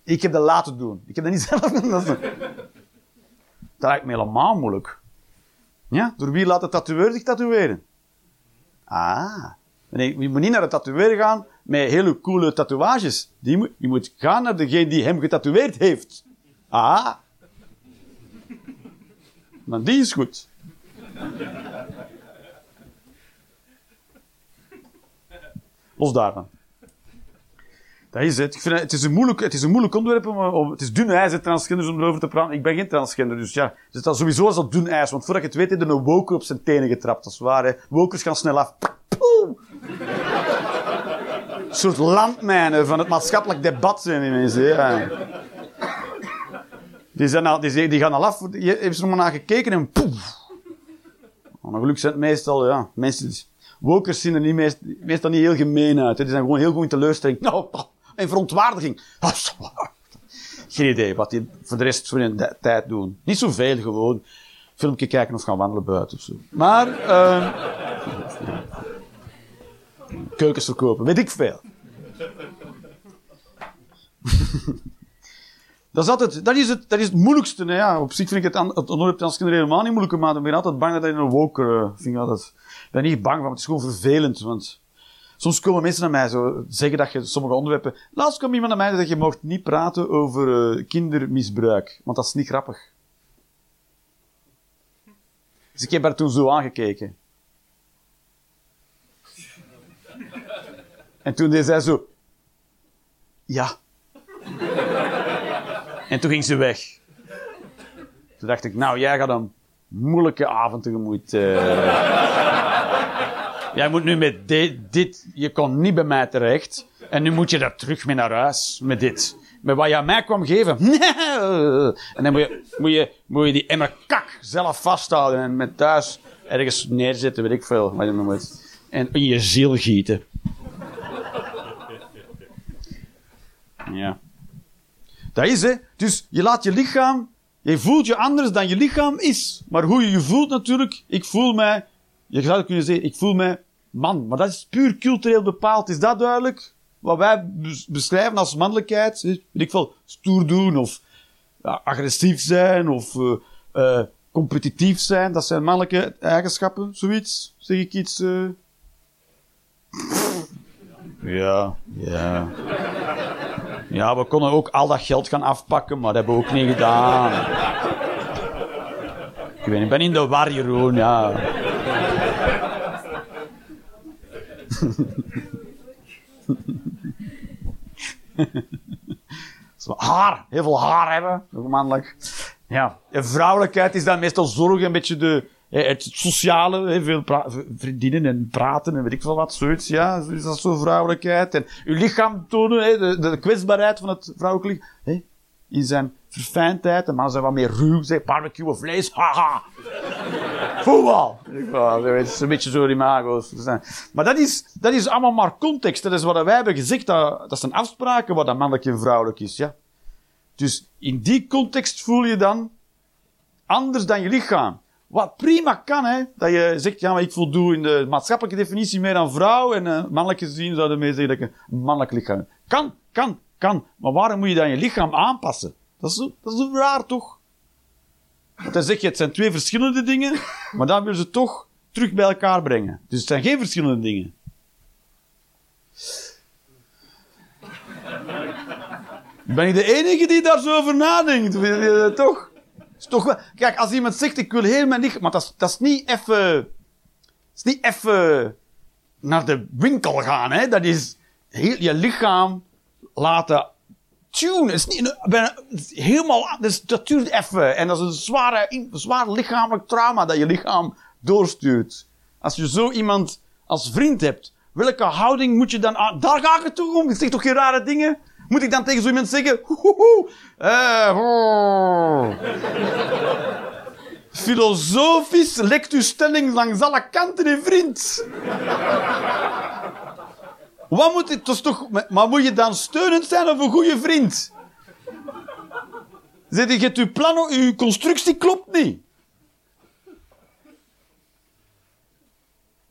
Ik heb dat laten doen. Ik heb dat niet zelf gedaan. Dat lijkt me helemaal moeilijk. Ja, door wie laat de zich tatoeëren? Ah. Nee, je moet niet naar de tatoeëer gaan met hele coole tatoeages. Die moet, je moet gaan naar degene die hem getatoeëerd heeft. Ah. Maar die is goed. Los daarvan. Dat is het. Het, het, is een moeilijk, het is een moeilijk onderwerp om, om het is dun ijs, hè, transgenders, om erover te praten. Ik ben geen transgender, dus ja. Dus dat sowieso is dat dun ijs, want voordat je het weet, heb je een woker op zijn tenen getrapt. Is waar, hè. Wokers gaan snel af. Een soort landmijnen van het maatschappelijk debat zijn hè. ja. Die, zijn die, gaan al af, je ze er maar naar gekeken en poef. Maar gelukkig zijn het meestal, ja, mensen, wokers zien er niet meest, meestal niet heel gemeen uit. Hè. Die zijn gewoon heel goed in teleurstelling. Nou, en verontwaardiging. Geen idee wat die voor de rest van hun tijd doen. Niet zoveel gewoon. Filmpje kijken of gaan wandelen buiten of zo. Maar, ehm keukens verkopen, weet ik veel. Dat is, altijd, dat, is het, dat is het moeilijkste. Ja. Op zich vind ik het, het onderwerp transgender helemaal niet moeilijk, maar ik ben altijd bang dat je een woker uh, vind ik ben niet bang maar het is gewoon vervelend. Want soms komen mensen naar mij zo zeggen dat je sommige onderwerpen. Laatst kwam iemand naar mij dat je mocht niet praten over eh, kindermisbruik, want dat is niet grappig. Dus ik heb haar toen zo aangekeken. En toen deed zij zo... Ja. En toen ging ze weg. Toen dacht ik, nou, jij gaat een moeilijke avond tegemoet. eh. Jij moet nu met di- dit... Je kon niet bij mij terecht. En nu moet je daar terug mee naar huis. Met dit. Met wat jij mij kwam geven. En dan moet je, moet je, moet je die emmer kak zelf vasthouden. En met thuis ergens neerzetten, weet ik veel. Moet. En in je ziel gieten. Ja. Dat is, hè. Dus je laat je lichaam... Je voelt je anders dan je lichaam is. Maar hoe je je voelt natuurlijk... Ik voel mij... Je zou kunnen zeggen, ik voel mij man. Maar dat is puur cultureel bepaald. Is dat duidelijk? Wat wij bes- beschrijven als mannelijkheid. Weet ik veel, stoer doen of agressief zijn of eh, eh, competitief zijn. Dat zijn mannelijke eigenschappen. Zoiets. Zeg ik iets... eh? Ja, ja. Ja, we konden ook al dat geld gaan afpakken, maar dat hebben we ook niet gedaan. Ik ik ben in de war, Jeroen, ja. Zo, haar, heel veel haar hebben, mannelijk. Ja, vrouwelijkheid is dan meestal zorg, een beetje de, het sociale, veel vriendinnen en praten en weet ik veel wat, zoiets, ja, is dat zo vrouwelijkheid. En uw lichaam tonen, de, de kwetsbaarheid van het vrouwelijk lichaam, in zijn verfijndheid. De mannen zijn wat meer ruw, zeg, barbecue of vlees, haha. Voetbal! Het is een beetje zo imago's. Maar dat is, dat is allemaal maar context. Dat is wat wij hebben gezegd. Dat, dat zijn afspraken wat dat mannelijk en vrouwelijk is. Ja. Dus in die context voel je dan anders dan je lichaam. Wat prima kan, hè. Dat je zegt, ja, maar ik voldoe in de maatschappelijke definitie meer aan vrouw. En uh, mannelijk gezien zouden we zeggen dat ik een mannelijk lichaam heb. Kan, kan, kan. Maar waarom moet je dan je lichaam aanpassen? Dat is, zo- dat is raar, toch? Want dan zeg je, het zijn twee verschillende dingen, maar dan willen ze toch terug bij elkaar brengen. Dus het zijn geen verschillende dingen. Ben ik de enige die daar zo over nadenkt? Toch? Is toch wel... Kijk, als iemand zegt, ik wil heel mijn lichaam... Maar dat is, dat is niet even... Dat is niet even naar de winkel gaan, hè. Dat is heel je lichaam laten tune. Is niet een- is helemaal, dus dat duurt even. En dat is een zware, een zwaar lichamelijk trauma dat je lichaam doorstuurt. Als je zo iemand als vriend hebt, welke houding moet je dan aan? Daar ga ik het toch om. Je zegt toch geen rare dingen? Moet ik dan tegen zo iemand zeggen, hoehoe, eh, oh. Filosofisch lekt stelling langs alle kanten in vriend. Wat moet toch, maar moet je dan steunend zijn of een goede vriend? Zeg je, je, plan, uw constructie klopt niet.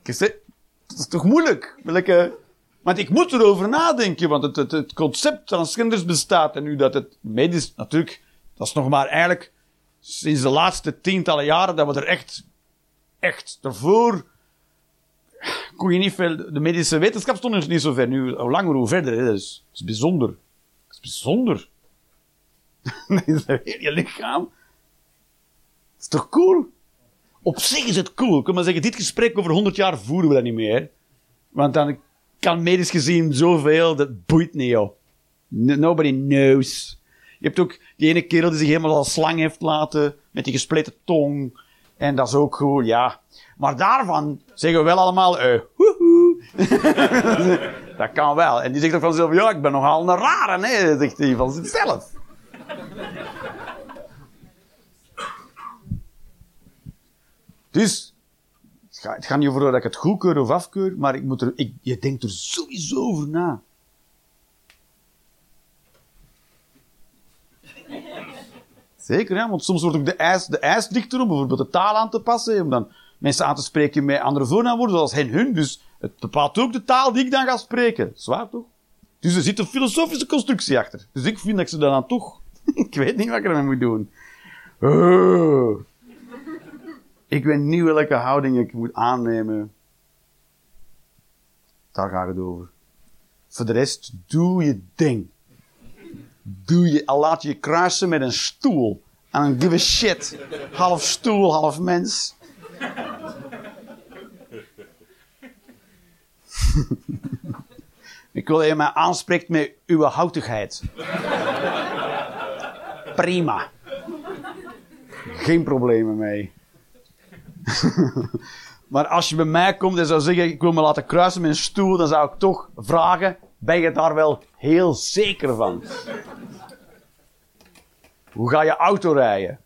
Ik dat is toch moeilijk? Welke, want ik moet erover nadenken, want het, het, het concept transgenders bestaat. En nu dat het medisch, natuurlijk, dat is nog maar eigenlijk sinds de laatste tientallen jaren dat we er echt, echt ervoor kon je niet veel... De medische wetenschap stond dus niet zo ver. Nu, hoe langer, hoe verder. Dat, is, dat is bijzonder. Dat is bijzonder. Je lichaam. Dat is toch cool? Op zich is het cool. Ik kan maar zeggen, dit gesprek over 100 jaar voeren we dat niet meer. Want dan kan medisch gezien zoveel, dat boeit niet, joh. No- Nobody knows. Je hebt ook die ene kerel die zich helemaal als slang heeft laten, met die gespleten tong. En dat is ook goed, ja. Maar daarvan zeggen we wel allemaal, eh, woehoe. dat kan wel. En die zegt ook van zichzelf, ja, ik ben nogal een rare, hè, zegt hij van zichzelf. Dus, het gaat, het gaat niet over dat ik het goedkeur of afkeur, maar ik moet er, ik, je denkt er sowieso over na. Zeker, hè? want soms wordt ook de eis, de eis om bijvoorbeeld de taal aan te passen, om dan mensen aan te spreken met andere voornaamwoorden, zoals hen, hun. Dus het bepaalt ook de taal die ik dan ga spreken. Zwaar toch? Dus er zit een filosofische constructie achter. Dus ik vind dat ik ze dan toch... ik weet niet wat ik ermee moet doen. Oh. Ik weet niet welke houding ik moet aannemen. Daar gaat het over. Voor de rest, doe je ding. Doe je, al laat je je kruisen met een stoel. En dan give a shit. Half stoel, half mens. Ik wil dat je mij aanspreekt met uw houtigheid. Prima. Geen problemen mee. maar als je bij mij komt en zou zeggen: Ik wil me laten kruisen met een stoel, dan zou ik toch vragen: Ben je daar wel heel zeker van? Hoe ga je auto rijden?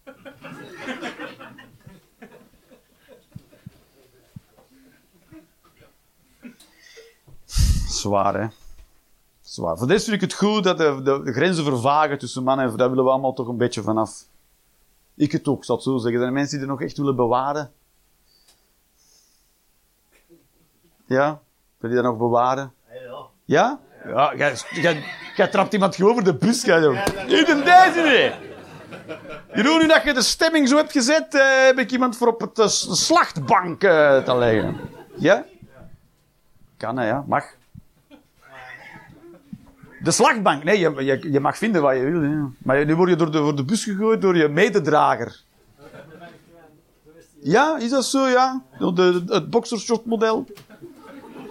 Zwaar, hè? Zwaar. Voor dit vind ik het goed dat de, de, grenzen vervagen tussen man en vrouw. Daar willen we allemaal toch een beetje vanaf. Ik het ook, zal het zo zeggen. Zijn er mensen die er nog echt willen bewaren? Ja? Wil je dat nog bewaren? Ja? Ja, jij, jij trapt iemand gewoon over de bus. Jij. Niet in deze niet. Jeroen, nu dat je de stemming zo hebt gezet, eh, heb ik iemand voor op het, eh, de slachtbank eh, te leggen. Ja? Kan, ja. Mag. De slachtbank. Nee, je, je, je mag vinden wat je wil. Maar nu word je door de, voor de bus gegooid door je mededrager. Ja, is dat zo, ja? De, de- het boxershot-model.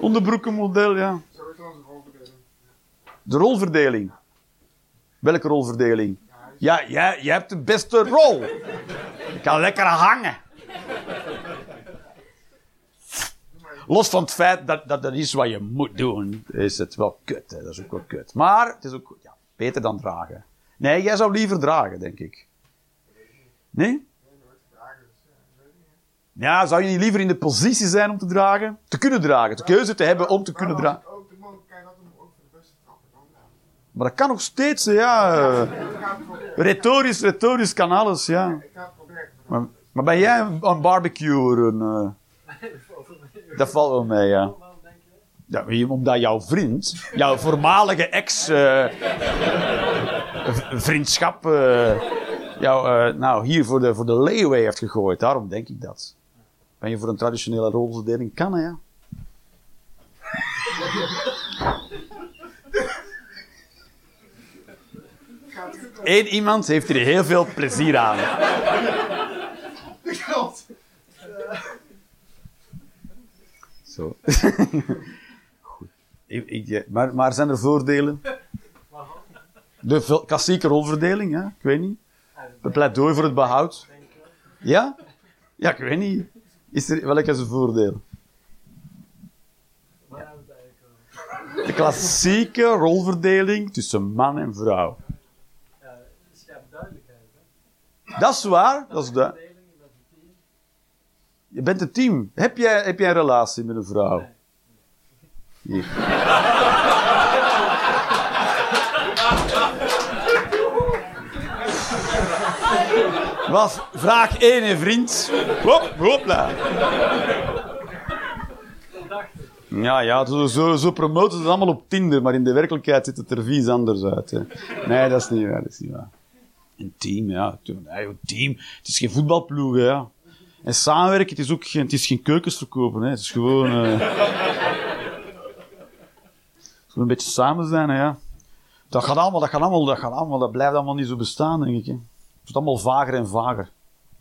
Onderbroekenmodel, ja. De rolverdeling. Welke rolverdeling? Ja, jij, jij hebt de beste rol. Je kan lekker hangen. Los van het feit dat, dat dat is wat je moet doen, is het wel kut. Hè? Dat is ook wel kut. Maar het is ook ja, beter dan dragen. Nee, jij zou liever dragen, denk ik. Nee? Ja, zou je niet liever in de positie zijn om te dragen? Te kunnen dragen, de keuze te hebben om te kunnen dragen. Maar dat kan nog steeds, ja. Retorisch, retorisch kan alles, ja. Maar, maar ben jij een, barbecuer? Een, eh, dat valt wel mee, ja. Ja omdat jouw vriend, jouw voormalige ex-vriendschap, jou eh, nou, hier voor de, voor de leeuwen heeft gegooid. Daarom denk ik dat. Ben je voor een traditionele rolverdeling? Kan, hè, ja. Eén iemand heeft hier heel veel plezier aan. Zo. Goed. Ik, ik, eh, maar, maar zijn er voordelen? De klassieke rolverdeling, hè? Ik weet niet. Een pleidooi voor het behoud. Ja? Ja, ik weet niet. Is er, welke is een voordeel? De klassieke rolverdeling tussen man en vrouw. Ja, het schept duidelijkheid. Hè? Dat is waar. Dat is de, Verdeling, dat is een team. Je bent een team. Heb jij, heb jij een relatie met een vrouw? Hier. Was vraag 1, hè, vriend. Hop. Ja, ja, zo, zo, promoten ze het allemaal op Tinder, maar in de werkelijkheid ziet het er vies anders uit. Nee, dat is niet waar, dat is niet. Een team, ja. Nee, een team. Het is geen voetbalploeg, hè. En samenwerken, het is ook geen, het is geen keukens verkopen, hè. Het is gewoon... gewoon een beetje samen zijn, ja. Dat gaat allemaal, dat gaat allemaal, dat gaat allemaal, dat blijft allemaal niet zo bestaan, denk ik, hè. Het wordt allemaal vager en vager.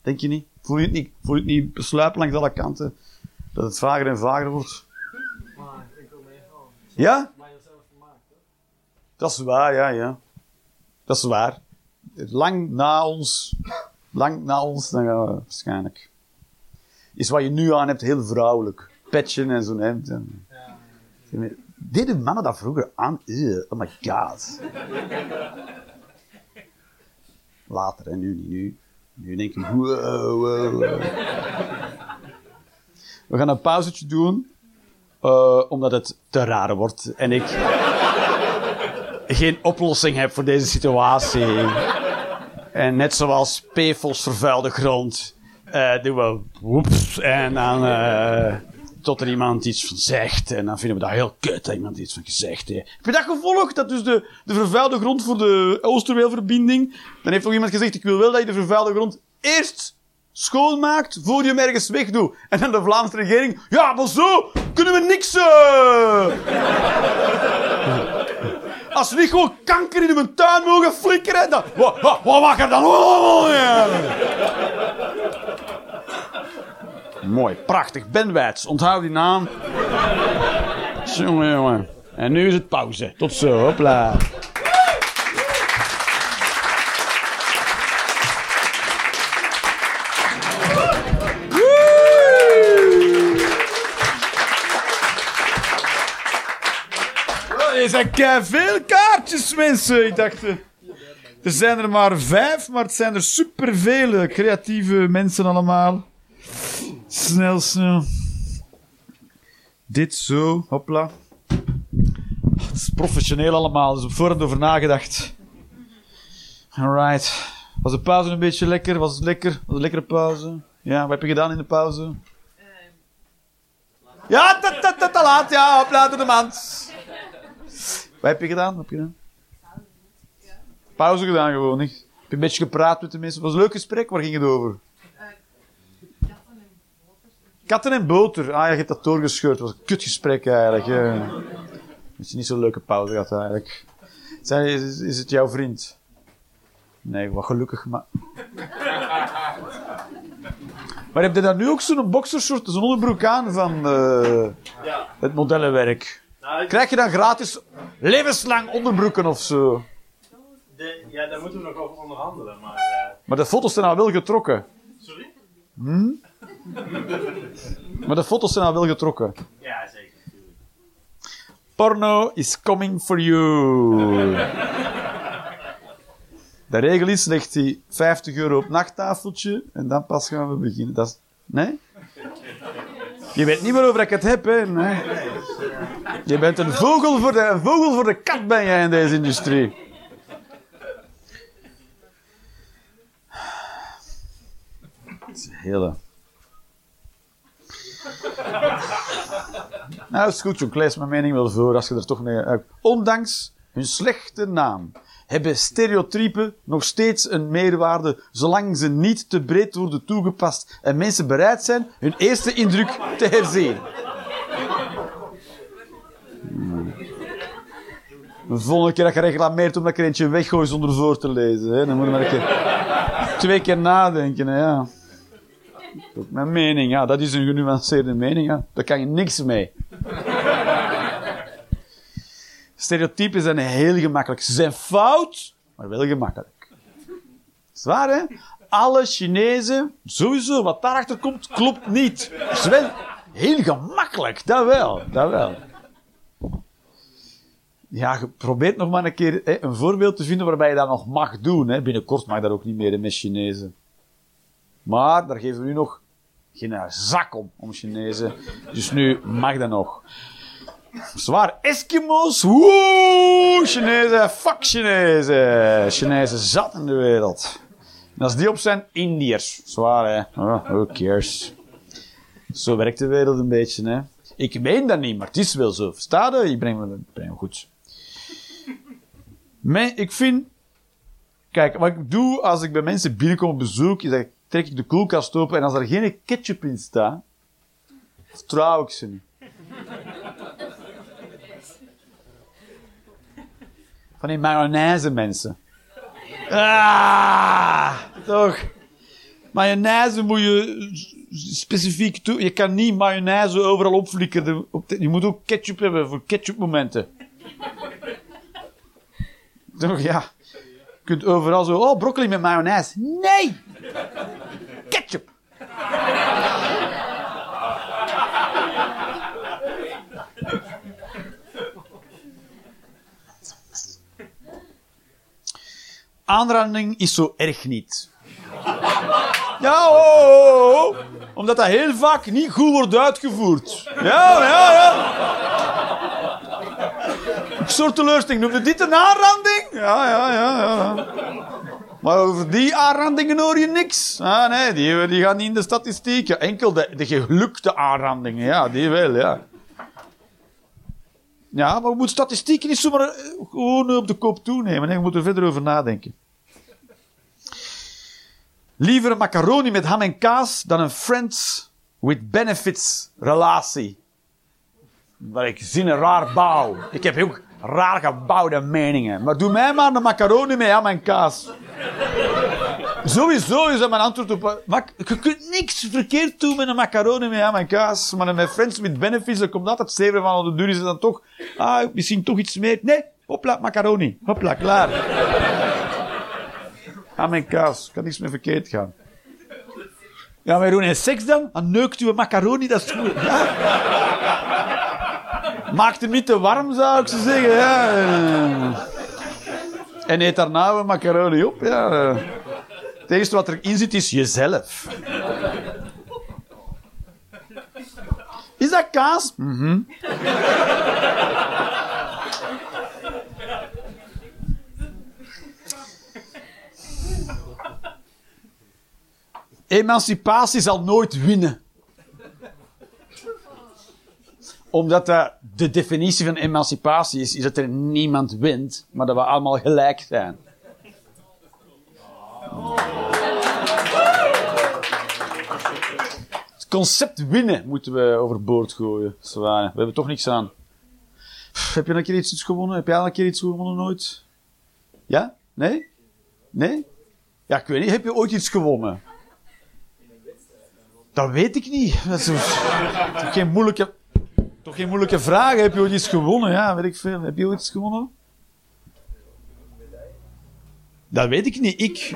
Denk je niet? Voel je het niet, voel je het niet besluipen langs alle kanten? Dat het vager en vager wordt? Ja? Dat is waar, ja, ja. Dat is waar. Lang na ons, lang na ons, dan gaan we waarschijnlijk. Is wat je nu aan hebt heel vrouwelijk. Petje en zo'n hemd. En... Deden mannen dat vroeger aan? Oh my god. Later, en nu niet nu. Nu denk ik, wow. We gaan een pauzetje doen, eh, omdat het te raar wordt. En ik geen oplossing heb voor deze situatie. En net zoals PFOS vervuilde grond, eh, doen we woeps en dan eh, tot er iemand iets van zegt. En dan vinden we dat heel kut dat iemand iets van gezegd heeft. Heb je dat gevolgd? Dat dus de, de vervuilde grond voor de Oosterweelverbinding. Dan heeft nog iemand gezegd, ik wil wel dat je de vervuilde grond eerst schoonmaakt voor je hem ergens wegdoet. En dan de Vlaamse regering, ja, maar zo kunnen we niks... Als we niet gewoon kanker in uw tuin mogen flikkeren, dan... Wat, wat, wat mag er dan? Oh. Mooi, prachtig. Ben Wijts, onthoud die naam. Jongen, jongen. En nu is het pauze. Tot zo, hopla. Er zijn veel kaartjes, mensen. Ik dacht, eh, er zijn er maar vijf, maar het zijn er superveel creatieve mensen allemaal. Snel, snel. Dit zo, hopla. Het is professioneel allemaal, dus op voorhand over nagedacht. Alright. Was de pauze een beetje lekker? Was het lekker? Was het een lekkere pauze? Ja, wat heb je gedaan in de pauze? Ja, te, te, te, te laat. Ja, hopla, door de mand. Wat heb je gedaan? Wat heb je gedaan? Pauze gedaan gewoon, niet? Heb je een beetje gepraat met de mensen? Was het een leuk gesprek? Waar ging het over? Katten en boter. Ah, je hebt dat doorgescheurd. Dat was een kutgesprek eigenlijk. Ja. Dat je niet zo'n leuke pauze gehad eigenlijk. Zijn, is, is het jouw vriend? Nee, wat gelukkig, maar... Maar heb je daar nu ook zo'n boxershort, zo'n onderbroek aan van eh, Ja. het modellenwerk? Nou, ik- Krijg je dan gratis levenslang onderbroeken of zo? de, ja, daar moeten we nog over onderhandelen. Maar, eh, Maar de foto's zijn al wel getrokken. sorry? Maar de foto's zijn al wel getrokken. Ja, zeker. Porno is coming for you. De regel is, legt hij 50 euro op nachttafeltje en dan pas gaan we beginnen. Dat is... Nee? Je weet niet waarover ik het heb, hè? Nee. Je bent een vogel voor de, een vogel voor de kat, ben jij in deze industrie. Het is een hele... Nou, is goed, John. Ik lees mijn mening wel voor als je er toch mee uit. Ondanks hun slechte naam hebben stereotypen nog steeds een meerwaarde zolang ze niet te breed worden toegepast en mensen bereid zijn hun eerste indruk te herzien. Hmm. De volgende keer dat je reclameert omdat ik er eentje weggooi zonder voor te lezen, hè, dan moet je maar keer, twee keer nadenken. Ja. Dat is mijn mening, ja. Dat is een genuanceerde mening, ja. Daar kan je niks mee. Stereotypen zijn heel gemakkelijk. Ze zijn fout, maar wel gemakkelijk. Zwaar, hè? Alle Chinezen, sowieso, wat daarachter komt, klopt niet. Het is heel gemakkelijk, dat wel, dat wel. Ja, je probeert nog maar een keer hè, een voorbeeld te vinden waarbij je dat nog mag doen. Hè. Binnenkort mag dat ook niet meer hè, met Chinezen. Maar daar geven we nu nog geen zak om, om Chinezen. Dus nu mag dat nog. Zwaar, Eskimo's, woe, Chinezen, fuck Chinezen. Chinezen zat in de wereld. En als die op zijn, Indiërs. Zwaar, hè. Oh, who. Zo werkt de wereld een beetje, hè. Ik meen dat niet, maar het is wel zo. Versta je? Ik breng me, breng goed. Maar ik vind... Kijk, wat ik doe als ik bij mensen binnenkom op bezoek, is dat trek ik de koelkast open en als er geen ketchup in staat, vertrouw ik ze niet. Van die mayonaise mensen. Ah, toch. Mayonaise moet je specifiek toe. Je kan niet mayonaise overal opflikkeren. Je moet ook ketchup hebben voor ketchupmomenten. Toch, ja. Kunt overal zo, oh, broccoli met mayonaise. Nee! Ketchup! Aanranding is zo erg niet. Ja, oh, oh, oh. omdat dat heel vaak niet goed wordt uitgevoerd. Ja, ja, ja. Een soort teleurstelling. Noemde dit een aanranding? Ja, ja, ja, ja. Maar over die aanrandingen hoor je niks. Ah, nee, die, die gaan niet in de statistieken. Enkel de, de gelukte aanrandingen, ja, die wel, ja. Ja, maar we moeten statistieken niet zomaar eh, gewoon op de kop toenemen. hè. We moeten er verder over nadenken. Liever een macaroni met ham en kaas dan een friends with benefits relatie. Waar ik zin een raar bouw. Ik heb ook raar gebouwde meningen. Maar doe mij maar een macaroni met ham en kaas. Sowieso is dat mijn antwoord op... Je kunt niks verkeerd doen met een macaroni met ham en kaas. Maar met friends with benefits, dan komt altijd zeven van de deur is dan toch... Ah, misschien toch iets meer. Nee, hopla, macaroni. Hopla, klaar. ham en kaas. Kan niks meer verkeerd gaan. Ja, maar doen en seks dan? Dan neukt u een macaroni, dat is goed. Maakt hem niet te warm, zou ik zo zeggen. Ja. En eet daarna een macaroni op. Ja. Het eerste wat erin zit is jezelf. Is dat kaas? Mhm. Emancipatie zal nooit winnen. Omdat dat de definitie van emancipatie is, is dat er niemand wint, maar dat we allemaal gelijk zijn. Het concept winnen moeten we overboord gooien. Zwaar. We hebben toch niks aan. Heb je een keer iets, gewonnen? Heb jij al een keer iets gewonnen nooit? Ja? Nee? Nee? Ja, ik weet niet. Heb je ooit iets gewonnen? Dat weet ik niet. Dat is toch geen moeilijke, toch geen moeilijke vraag. Heb je ooit iets gewonnen? Ja, weet ik veel. Heb je ooit iets gewonnen? Dat weet ik niet. Ik.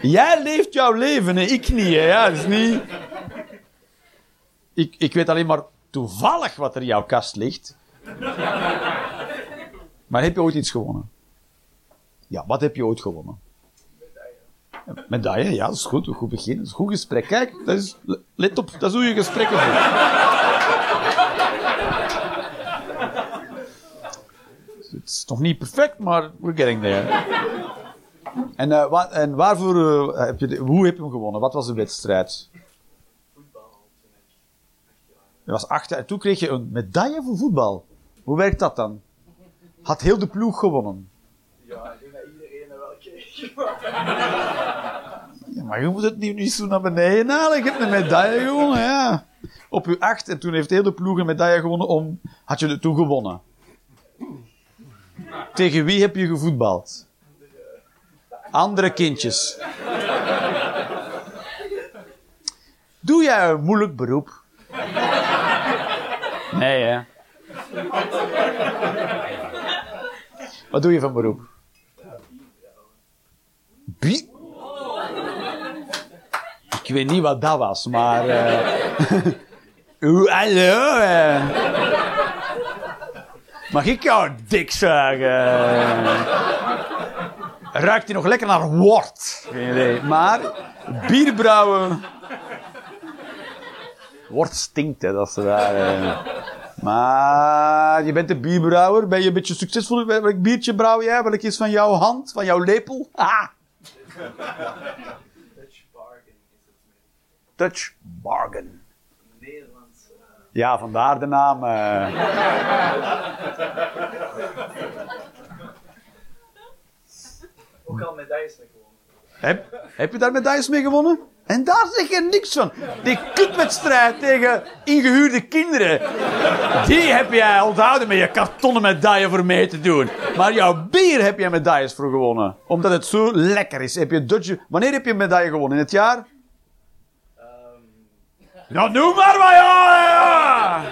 Jij leeft jouw leven, hè? ik niet. Ja, dat is niet. Ik, ik weet alleen maar toevallig wat er in jouw kast ligt. Maar heb je ooit iets gewonnen? Ja, wat heb je ooit gewonnen? Medaille, ja, dat is goed. Een goed begin. Een goed gesprek. Kijk, dat is, let op, dat is je gesprekken voert. Het is nog niet perfect, maar we're getting there. En, wa- en waarvoor eh, heb je de- hoe heb je hem gewonnen? Wat was de wedstrijd? Je was acht jaar. En toen kreeg je een medaille voor voetbal. Hoe werkt dat dan? Had heel de ploeg gewonnen. Ja, ik denk dat iedereen er wel kreeg. Ja, maar je moet het niet, niet zo naar beneden halen. Je hebt een medaille gewonnen, ja. Op uw acht. En toen heeft heel de ploeg een medaille gewonnen om... Had je het toen gewonnen? Tegen wie heb je gevoetbald? Andere kindjes. Doe jij een moeilijk beroep? Nee, hè? Wat doe je van beroep? Ik weet niet wat dat was, maar... Oeh, hallo. eh. Mag ik jou dik zuigen? Ruikt hij nog lekker naar wort? Geen idee. Maar bierbrouwen... Wort stinkt, hè, dat is waar. eh. Maar je bent een bierbrouwer. Ben je een beetje succesvol? Welk biertje brouw jij? Welk is van jouw hand? Van jouw lepel? Ah! Dutch bargain is het met Dutch Bargain. Nederlands. eh, Ja, vandaar de naam. eh. ook al medailles mee gewonnen. Heb, heb je daar medailles mee gewonnen? En daar zeg je niks van. Die kutwedstrijd tegen ingehuurde kinderen. Die heb jij onthouden met je kartonnen medaille voor mee te doen. Maar jouw bier heb je medailles voor gewonnen. Omdat het zo lekker is. Heb je Dutch... Wanneer heb je een medaille gewonnen? In het jaar? Ja, noem maar maar, ja.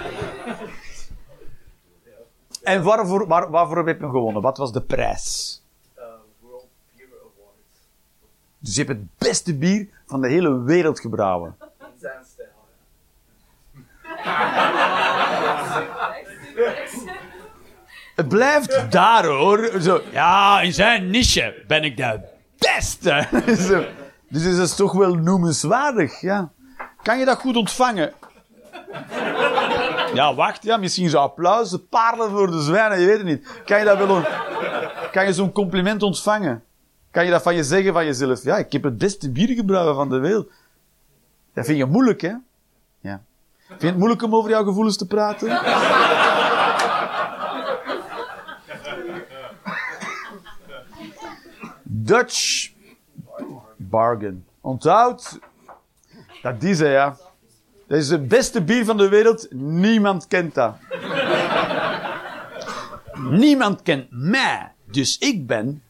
En waarvoor, waar, waarvoor heb je hem gewonnen? Wat was de prijs? World Beer Awards. Dus je hebt het beste bier van de hele wereld gebrouwen. In zijn stijl. Het blijft daar hoor. Zo, ja, in zijn niche ben ik de beste. Dus dat is toch wel noemenswaardig, ja. Kan je dat goed ontvangen? Ja, wacht, ja, misschien zo applaus, paarden voor de zwijnen, je weet het niet. Kan je dat wel on- Kan je zo'n compliment ontvangen? Kan je dat van je zeggen van jezelf? Ja, ik heb het beste bier gebrouwen van de wereld. Dat vind je moeilijk, hè? Ja. Vind je het moeilijk om over jouw gevoelens te praten? Dutch Bargain. Onthoud, dat is hij, ja. Dat is het beste bier van de wereld. Niemand kent dat. Niemand kent mij. Dus ik ben...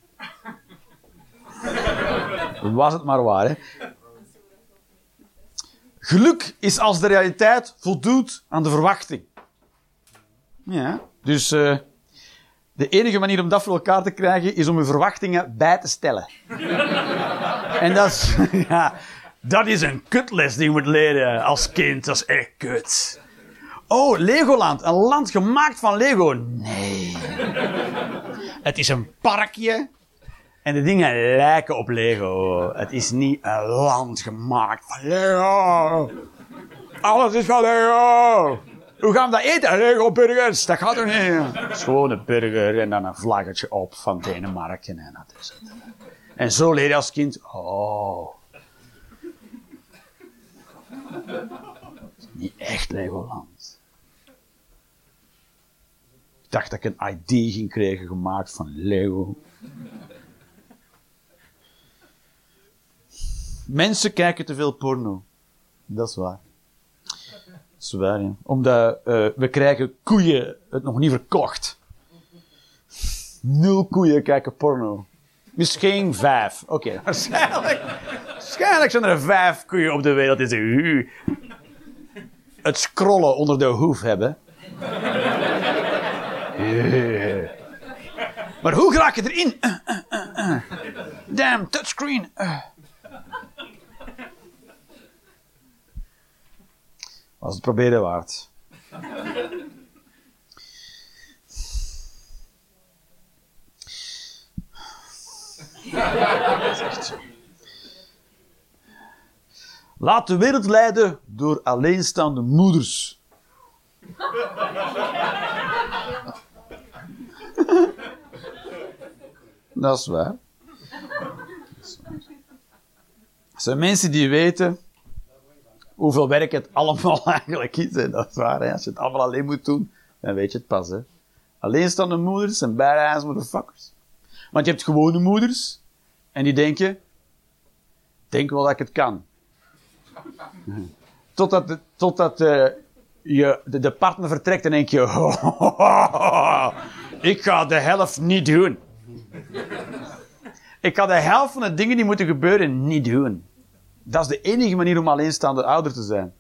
Was het maar waar, hè? Geluk is als de realiteit voldoet aan de verwachting. Ja, dus eh, de enige manier om dat voor elkaar te krijgen is om je verwachtingen bij te stellen. en dat is, ja, dat is een kutles die je moet leren als kind. Dat is echt kut. Oh, Legoland. Een land gemaakt van Lego. Nee. Het is een parkje. En de dingen lijken op Lego. Het is niet een land gemaakt van Lego. Alles is van Lego. Hoe gaan we dat eten? Lego burgers. Dat gaat er niet. Het een burger en dan een vlaggetje op van Denemarken. En dat is het. En zo leer je als kind. Oh. Niet echt Legoland. Ik dacht dat ik een ID ging krijgen gemaakt van Lego. Mensen kijken te veel porno. Dat is waar. Dat ja. Omdat eh, we krijgen koeien het nog niet verkocht. Nul koeien kijken porno. Misschien vijf. Oké, waarschijnlijk, waarschijnlijk zijn er vijf koeien op de wereld die zeggen, het scrollen onder de hoef hebben. Eh. Maar hoe raak je erin? Eh, eh. Damn, touchscreen. Was het proberen waard. Laat de wereld leiden door alleenstaande moeders. Dat is waar. Er zijn mensen die weten hoeveel werk het allemaal eigenlijk is. Dat is waar. Hè? Als je het allemaal alleen moet doen, dan weet je het pas. Hè? Alleenstaande moeders zijn badass motherfuckers. Want je hebt gewone moeders en die denken, denk wel dat ik het kan. Totdat, de- totdat eh, je, de, de partner vertrekt en denk je, ik ga de helft niet doen. Ik ga de helft van de dingen die moeten gebeuren niet doen. Dat is de enige manier om alleenstaande ouder te zijn.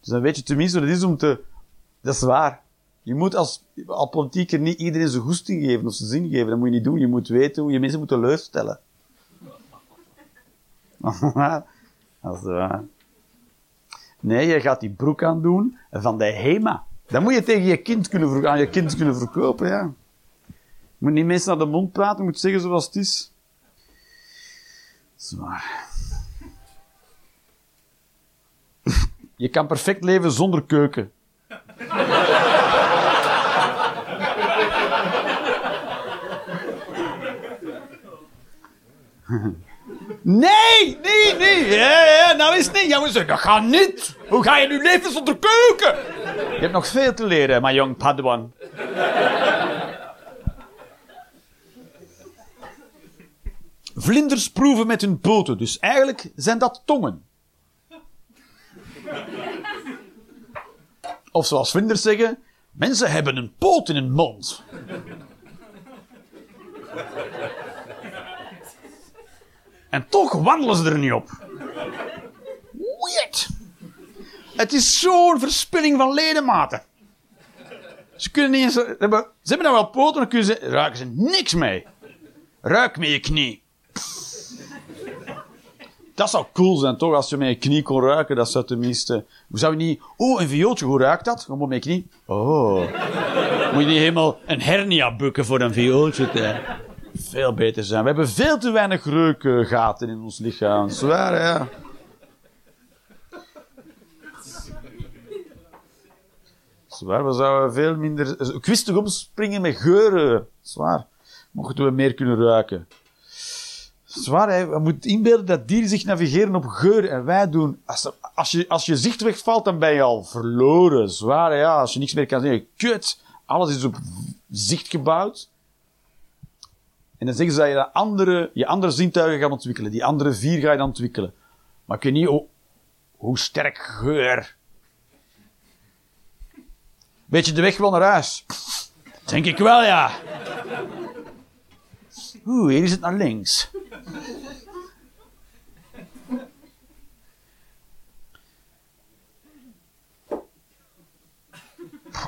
Dus dan weet je tenminste wat het is om te... Dat is waar. Je moet als, als politieker niet iedereen zijn goesting geven of zijn zin geven. Dat moet je niet doen. Je moet weten hoe je mensen moet teleurstellen. dat is waar. Nee, je gaat die broek aan doen van de HEMA. Dat moet je tegen je kind kunnen, aan je kind kunnen verkopen, ja. Je moet niet mensen naar de mond praten, je moet zeggen zoals het is. Zwaar. Je kan perfect leven zonder keuken. Nee, nee, nee. Ja, ja, nou is het niet. Jongens, dat gaat niet. Hoe ga je nu leven zonder keuken? Je hebt nog veel te leren, mijn jong Padawan. Vlinders proeven met hun poten, dus eigenlijk zijn dat tongen. Of zoals vlinders zeggen, mensen hebben een poot in hun mond. En toch wandelen ze er niet op. Weird. Het is zo'n verspilling van ledematen. Ze kunnen niet eens... Ze hebben, ze hebben dan wel poten, dan kunnen ze, raken ze niks mee. Ruik met je knie. Dat zou cool zijn, toch? Als je met je knie kon ruiken, dat zou tenminste... Zou je niet... Oh, een viooltje, hoe ruikt dat? Gewoon met je knie. Oh. Moet je niet helemaal een hernia bukken voor een viooltje. Veel beter zijn. We hebben veel te weinig reukgaten in ons lichaam. Zwaar, ja. Zwaar, we zouden veel minder... Kwistig omspringen met geuren. Zwaar. Mochten we meer kunnen ruiken. Zwaar, hè. We moeten inbeelden dat dieren zich navigeren op geur. En wij doen... Als, als, je, als je zicht wegvalt, dan ben je al verloren. Zwaar, ja. Als je niks meer kan zien. Kut. Alles is op zicht gebouwd. En dan zeggen ze dat je andere, je andere zintuigen gaat ontwikkelen. Die andere vier ga je dan ontwikkelen. Maar ik weet niet hoe, hoe sterk geur. Beetje de weg wel naar huis? Denk ik wel, ja. Oeh, hier is het naar links.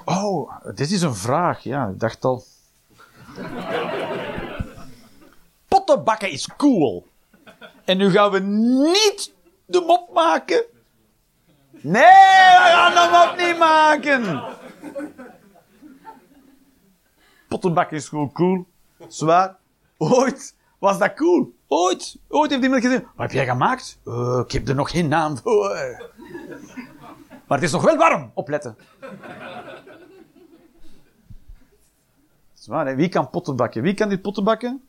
Oh, dit is een vraag. Ja, ik dacht al. Pottenbakken is cool. En nu gaan we niet de mop maken. Nee, we gaan de mop niet maken. Pottenbakken is gewoon cool. Zwaar. Ooit was dat cool. Ooit. Ooit heeft iemand gezegd. Wat heb jij gemaakt? "Eh, ik heb er nog geen naam voor. Maar het is nog wel warm. Opletten. Zwaar? Wie kan potten bakken? Wie kan dit potten bakken?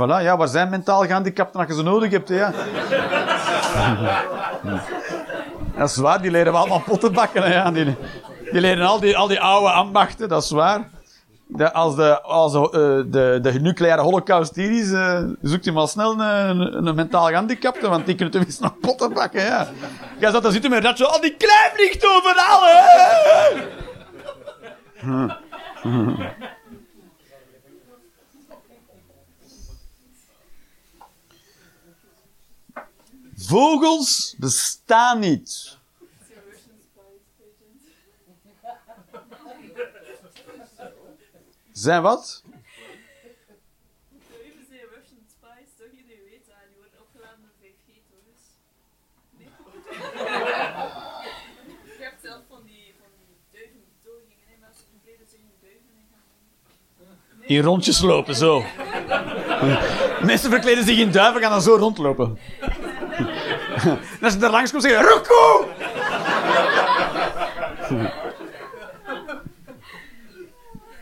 Voilà, ja, waar zijn mentaal gehandicapten als je ze nodig hebt, hè, ja. Dat is waar, die leren we allemaal potten bakken, ja. Die, die leren al die, al die oude ambachten, dat is waar. Als de, als de, eh, de, de nucleaire holocaust hier is, eh, zoekt hij maar snel een, een, mentaal gehandicapte, want die kunnen tenminste nog potten bakken, ja. Jij zat daar zitten met dat zo, al die klep ligt overal. Vogels bestaan niet. Zijn wat? Even zei Russian Spice, toch? Iedereen weet dat. Die worden opgeladen door 5G, toch? Dus... Nee. Je hebt zelf van die, van die duiven die doorgingen. hè, Mensen verkleden zich in duiven en. In rondjes lopen, zo. Mensen verkleden zich in duiven, gaan dan zo rondlopen. En als je daar langs komt, zeg je...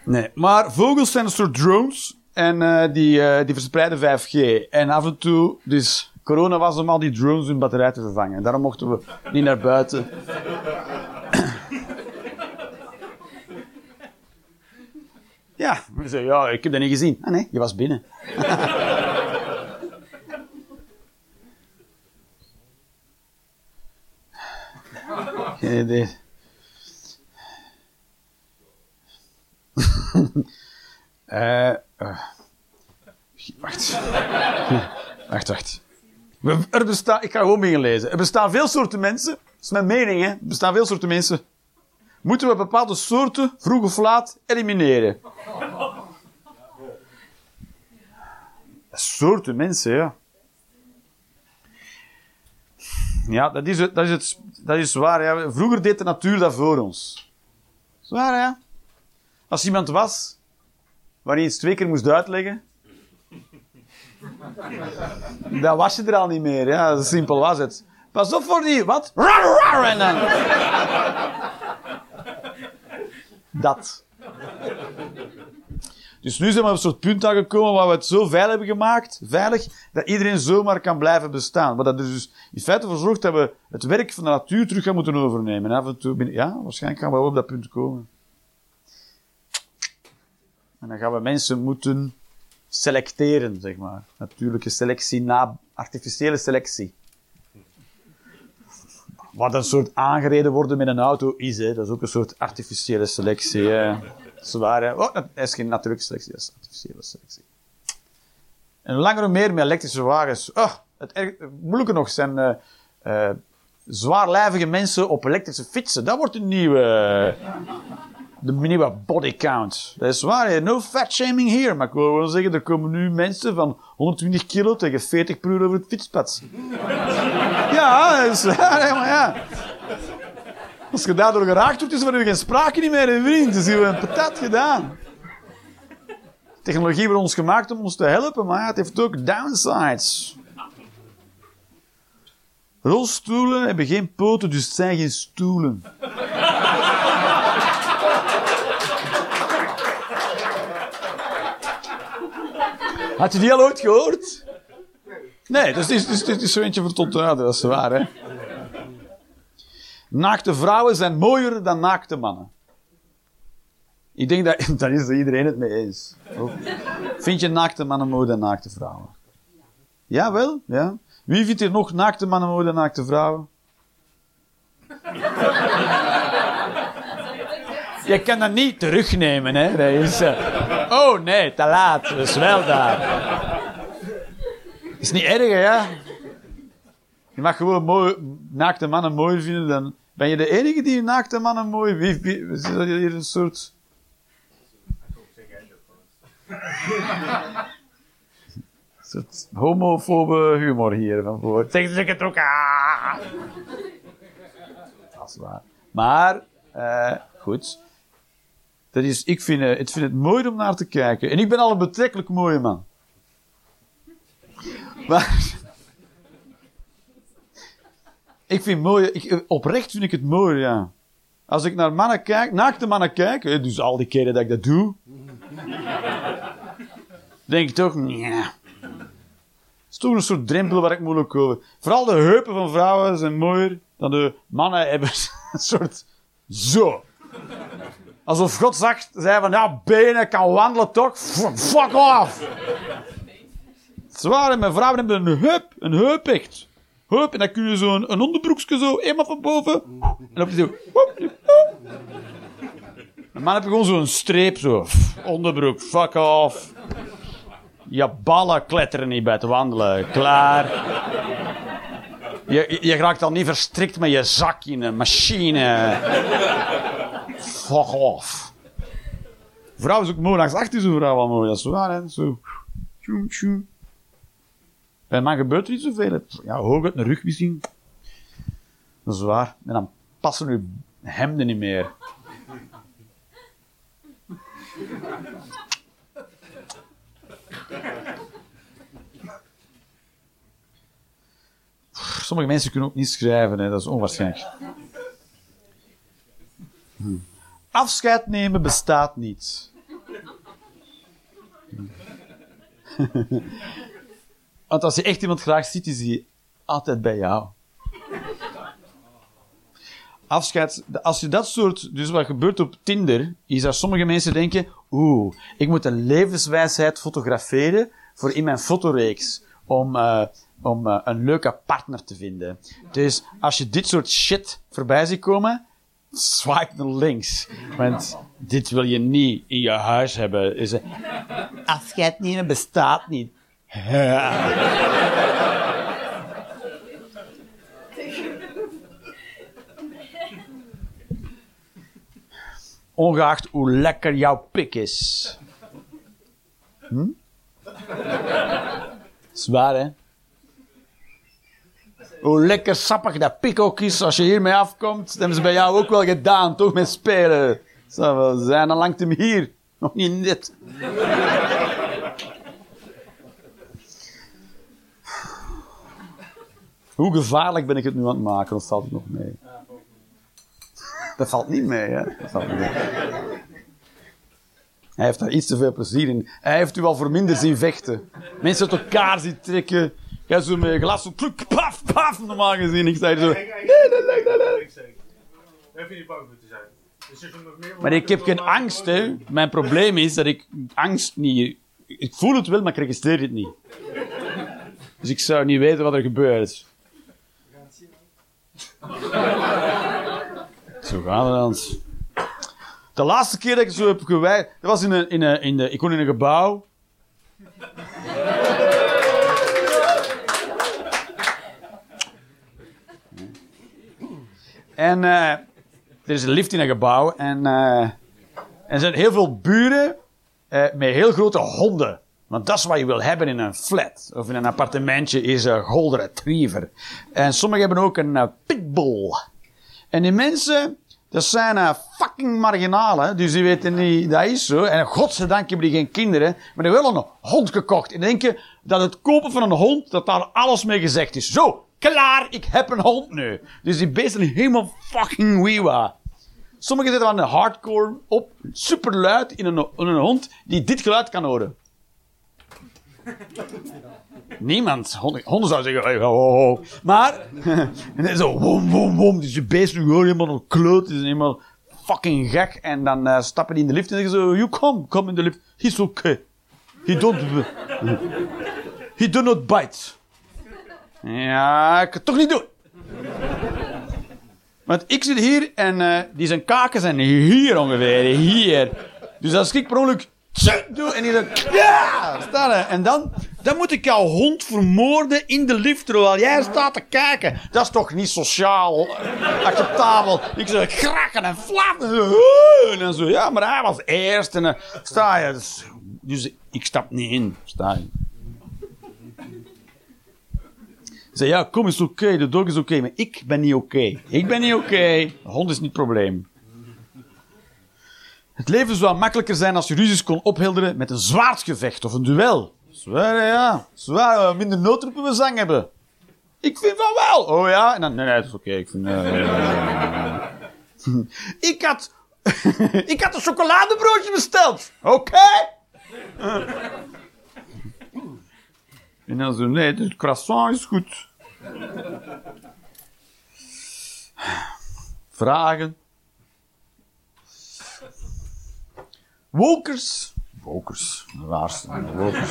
Nee, maar vogels zijn een soort drones. En eh, die, eh, die verspreiden 5G. En af en toe, dus corona was om al die drones hun batterij te vervangen. Daarom mochten we niet naar buiten. Ja, ja, ik heb dat niet gezien. Ah nee, je was binnen. Geen idee. Eh, eh. wacht. wacht, wacht. Er bestaat, ik ga gewoon beginnen lezen. Er bestaan veel soorten mensen. Dat is mijn mening, hè. Er bestaan veel soorten mensen. Moeten we bepaalde soorten vroeg of laat elimineren? Soorten mensen, ja. Ja, dat is, het, dat is, het, dat is waar. Ja. Vroeger deed de natuur dat voor ons. Zwaar, ja. Als iemand was waar je iets twee keer moest uitleggen, dan was je er al niet meer. Ja. Zo simpel was het. Pas op voor die, wat? Dat. Dus nu zijn we op een soort punt aangekomen waar we het zo veilig hebben gemaakt, veilig, dat iedereen zomaar kan blijven bestaan. Wat dat er dus in feite voor zorgt dat we het werk van de natuur terug gaan moeten overnemen. En af en toe, ja, waarschijnlijk gaan we op dat punt komen. En dan gaan we mensen moeten selecteren, zeg maar. Natuurlijke selectie na artificiële selectie. Wat een soort aangereden worden met een auto is, hè. dat is ook een soort artificiële selectie. Zwaar, hè. Oh, dat is geen natuurlijke selectie, dat is artificiële selectie. En langer hoe meer met elektrische wagens. Oh, het, erg- het moeilijke nog zijn eh, eh, zwaarlijvige mensen op elektrische fietsen. Dat wordt een nieuwe, de nieuwe body count. Dat is waar, no fat shaming here. Maar ik wil wel zeggen, er komen nu mensen van 120 kilo tegen 40 per uur over het fietspad. Ja, dat is waar, hè, maar ja. Als je daardoor geraakt wordt, is er geen sprake niet meer, vriend. Dus hebt een patat gedaan. Technologie wordt ons gemaakt om ons te helpen, maar het heeft ook downsides. Rolstoelen hebben geen poten, dus het zijn geen stoelen. Had je die al ooit gehoord? Nee, is, dus, dit is zo eentje voor tot dat is waar, hè. Naakte vrouwen zijn mooier dan naakte mannen. Ik denk dat, daar is er iedereen het mee eens. Vind je naakte mannen mooier dan naakte vrouwen? Ja, wel? Ja. Wie vindt hier nog naakte mannen mooier dan naakte vrouwen? Je kan dat niet terugnemen, hè. Dat is, Oh, nee, te laat. Dat is wel daar. is niet erg, ja. Je mag gewoon mooi, naakte mannen mooier vinden dan... Ben je de enige die naakte mannen mooi... Wie, wie, is dat hier een soort... Een soort homofobe humor hier van voor. Zeg ze het ook. Ah! Dat is waar. Maar, eh, goed. Dat is, ik, vind, eh, ik vind het mooi om naar te kijken. En ik ben al een betrekkelijk mooie man. Maar... ik vind mooi... Ik, oprecht vind ik het mooi, ja. Als ik naar mannen kijk, naakte mannen kijk, eh, dus al die keren dat ik dat doe, denk ik toch, nee. Het is toch een soort drempel waar ik moeilijk over. Vooral de heupen van vrouwen zijn mooier dan de mannen hebben een soort zo. Alsof God zegt, zei van, ja, benen kan wandelen toch? Fuck, off! Zwaar, mijn vrouwen hebben een heup, een heup Heup, en dan kun je zo'n een onderbroekje zo, eenmaal van boven. En dan zo... woep. Een man heb je gewoon zo'n streep zo. Onderbroek, fuck off. Je ballen kletteren niet bij het wandelen. Klaar. Je, je, raakt al niet verstrikt met je zak in een machine. Fuck off. Vrouw is ook mooi. Langs achter is een vrouw wel mooi. Dat is waar, hè. Zo. Tjoem, tjoem. Bij man gebeurt er niet zoveel. Het- Ja, hoog uit een rug misschien. Dat is waar. En dan passen uw hemden niet meer. Sommige mensen kunnen ook niet schrijven, hè. dat is onwaarschijnlijk. Hm. Afscheid nemen bestaat niet. Want als je echt iemand graag ziet, is hij altijd bij jou. Afscheid, als je dat soort, dus wat gebeurt op Tinder, is dat sommige mensen denken, oeh, ik moet een levenswijsheid fotograferen voor in mijn fotoreeks, om, eh, om eh, een leuke partner te vinden. Dus als je dit soort shit voorbij ziet komen, swipe naar links. Want dit wil je niet in je huis hebben. Afscheid nemen bestaat niet. Ongeacht hoe lekker jouw pik is. Hm? Zwaar, hè? Hoe lekker sappig dat pik ook is als je hiermee afkomt. Dat hebben ze bij jou ook wel gedaan, toch? Met spelen. Zou wel zijn, dan langt hem hier. Nog niet net. Hoe gevaarlijk ben ik het nu aan het maken, of valt het nog mee? Dat valt niet mee, hè? Dat valt niet mee. Hij heeft daar iets te veel plezier in. Hij heeft u al voor minder zien vechten. Mensen uit elkaar zien trekken. Jij zo met je glas zo kluk, paf, paf, normaal gezien. Ik zei zo... Kijk, kijk, kijk, kijk. Daar hoef je niet bang voor te zijn. Dus Maar ik heb geen angst, hè. Mijn probleem is dat ik angst niet... Ik voel het wel, maar ik registreer het niet. Dus ik zou niet weten wat er gebeurt. Zo gaat het dan. De laatste keer dat ik zo heb gewijd... Dat was in een, in een, in de, ik woon in een gebouw. En eh, er is een lift in een gebouw. En eh, er zijn heel veel buren eh, met heel grote honden. Want dat is wat je wil hebben in een flat. Of in een appartementje is een golden retriever. En sommigen hebben ook een eh, pitbull. En die mensen, dat zijn eh, fucking marginalen. Dus die weten niet, dat is zo. En godzijdank hebben die geen kinderen. Maar die hebben wel een hond gekocht. En denken dat het kopen van een hond, dat daar alles mee gezegd is. Zo, klaar, ik heb een hond nu. Dus die beesten helemaal fucking weewa. Sommigen zetten aan de hardcore op, super luid in een, in een hond die dit geluid kan horen. Niemand. Honden, honden zouden zeggen. Maar, en dan zo, wom, wom, wom. Dus je beest nu gewoon helemaal een kloot. is helemaal fucking gek. En dan eh, stappen die in de lift en zeggen zo, you come, come in the lift. He's okay. He don't, he do not bite. Ja, ik kan het toch niet doen. Want ik zit hier en eh, die zijn kaken zijn hier ongeveer, hier. Dus als ik per ongeluk doe en die dan, ja. En dan, dan moet ik jouw hond vermoorden in de lift terwijl jij staat te kijken. Dat is toch niet sociaal acceptabel? Ik zeg krakken en flappen. En zo, ja, maar hij was eerst. En dan sta je. Dus, ik stap niet in. Sta je. Zei, ja, kom is oké, de dog is oké, maar ik ben niet oké. Ik ben niet oké, hond is niet het probleem. Het leven zou makkelijker zijn als je ruzies kon ophelderen met een zwaardgevecht of een duel. Zwaar, ja. Zwaar, minder noodroepen we zang hebben. Ik vind van wel. Oh ja? En dan, nee, nee, is oké. Ik vind... eh, ik had... ik had een chocoladebroodje besteld. Oké? En dan zo, nee, het croissant is goed. Vragen. Wokers. Wokers. Raarste. Wokers.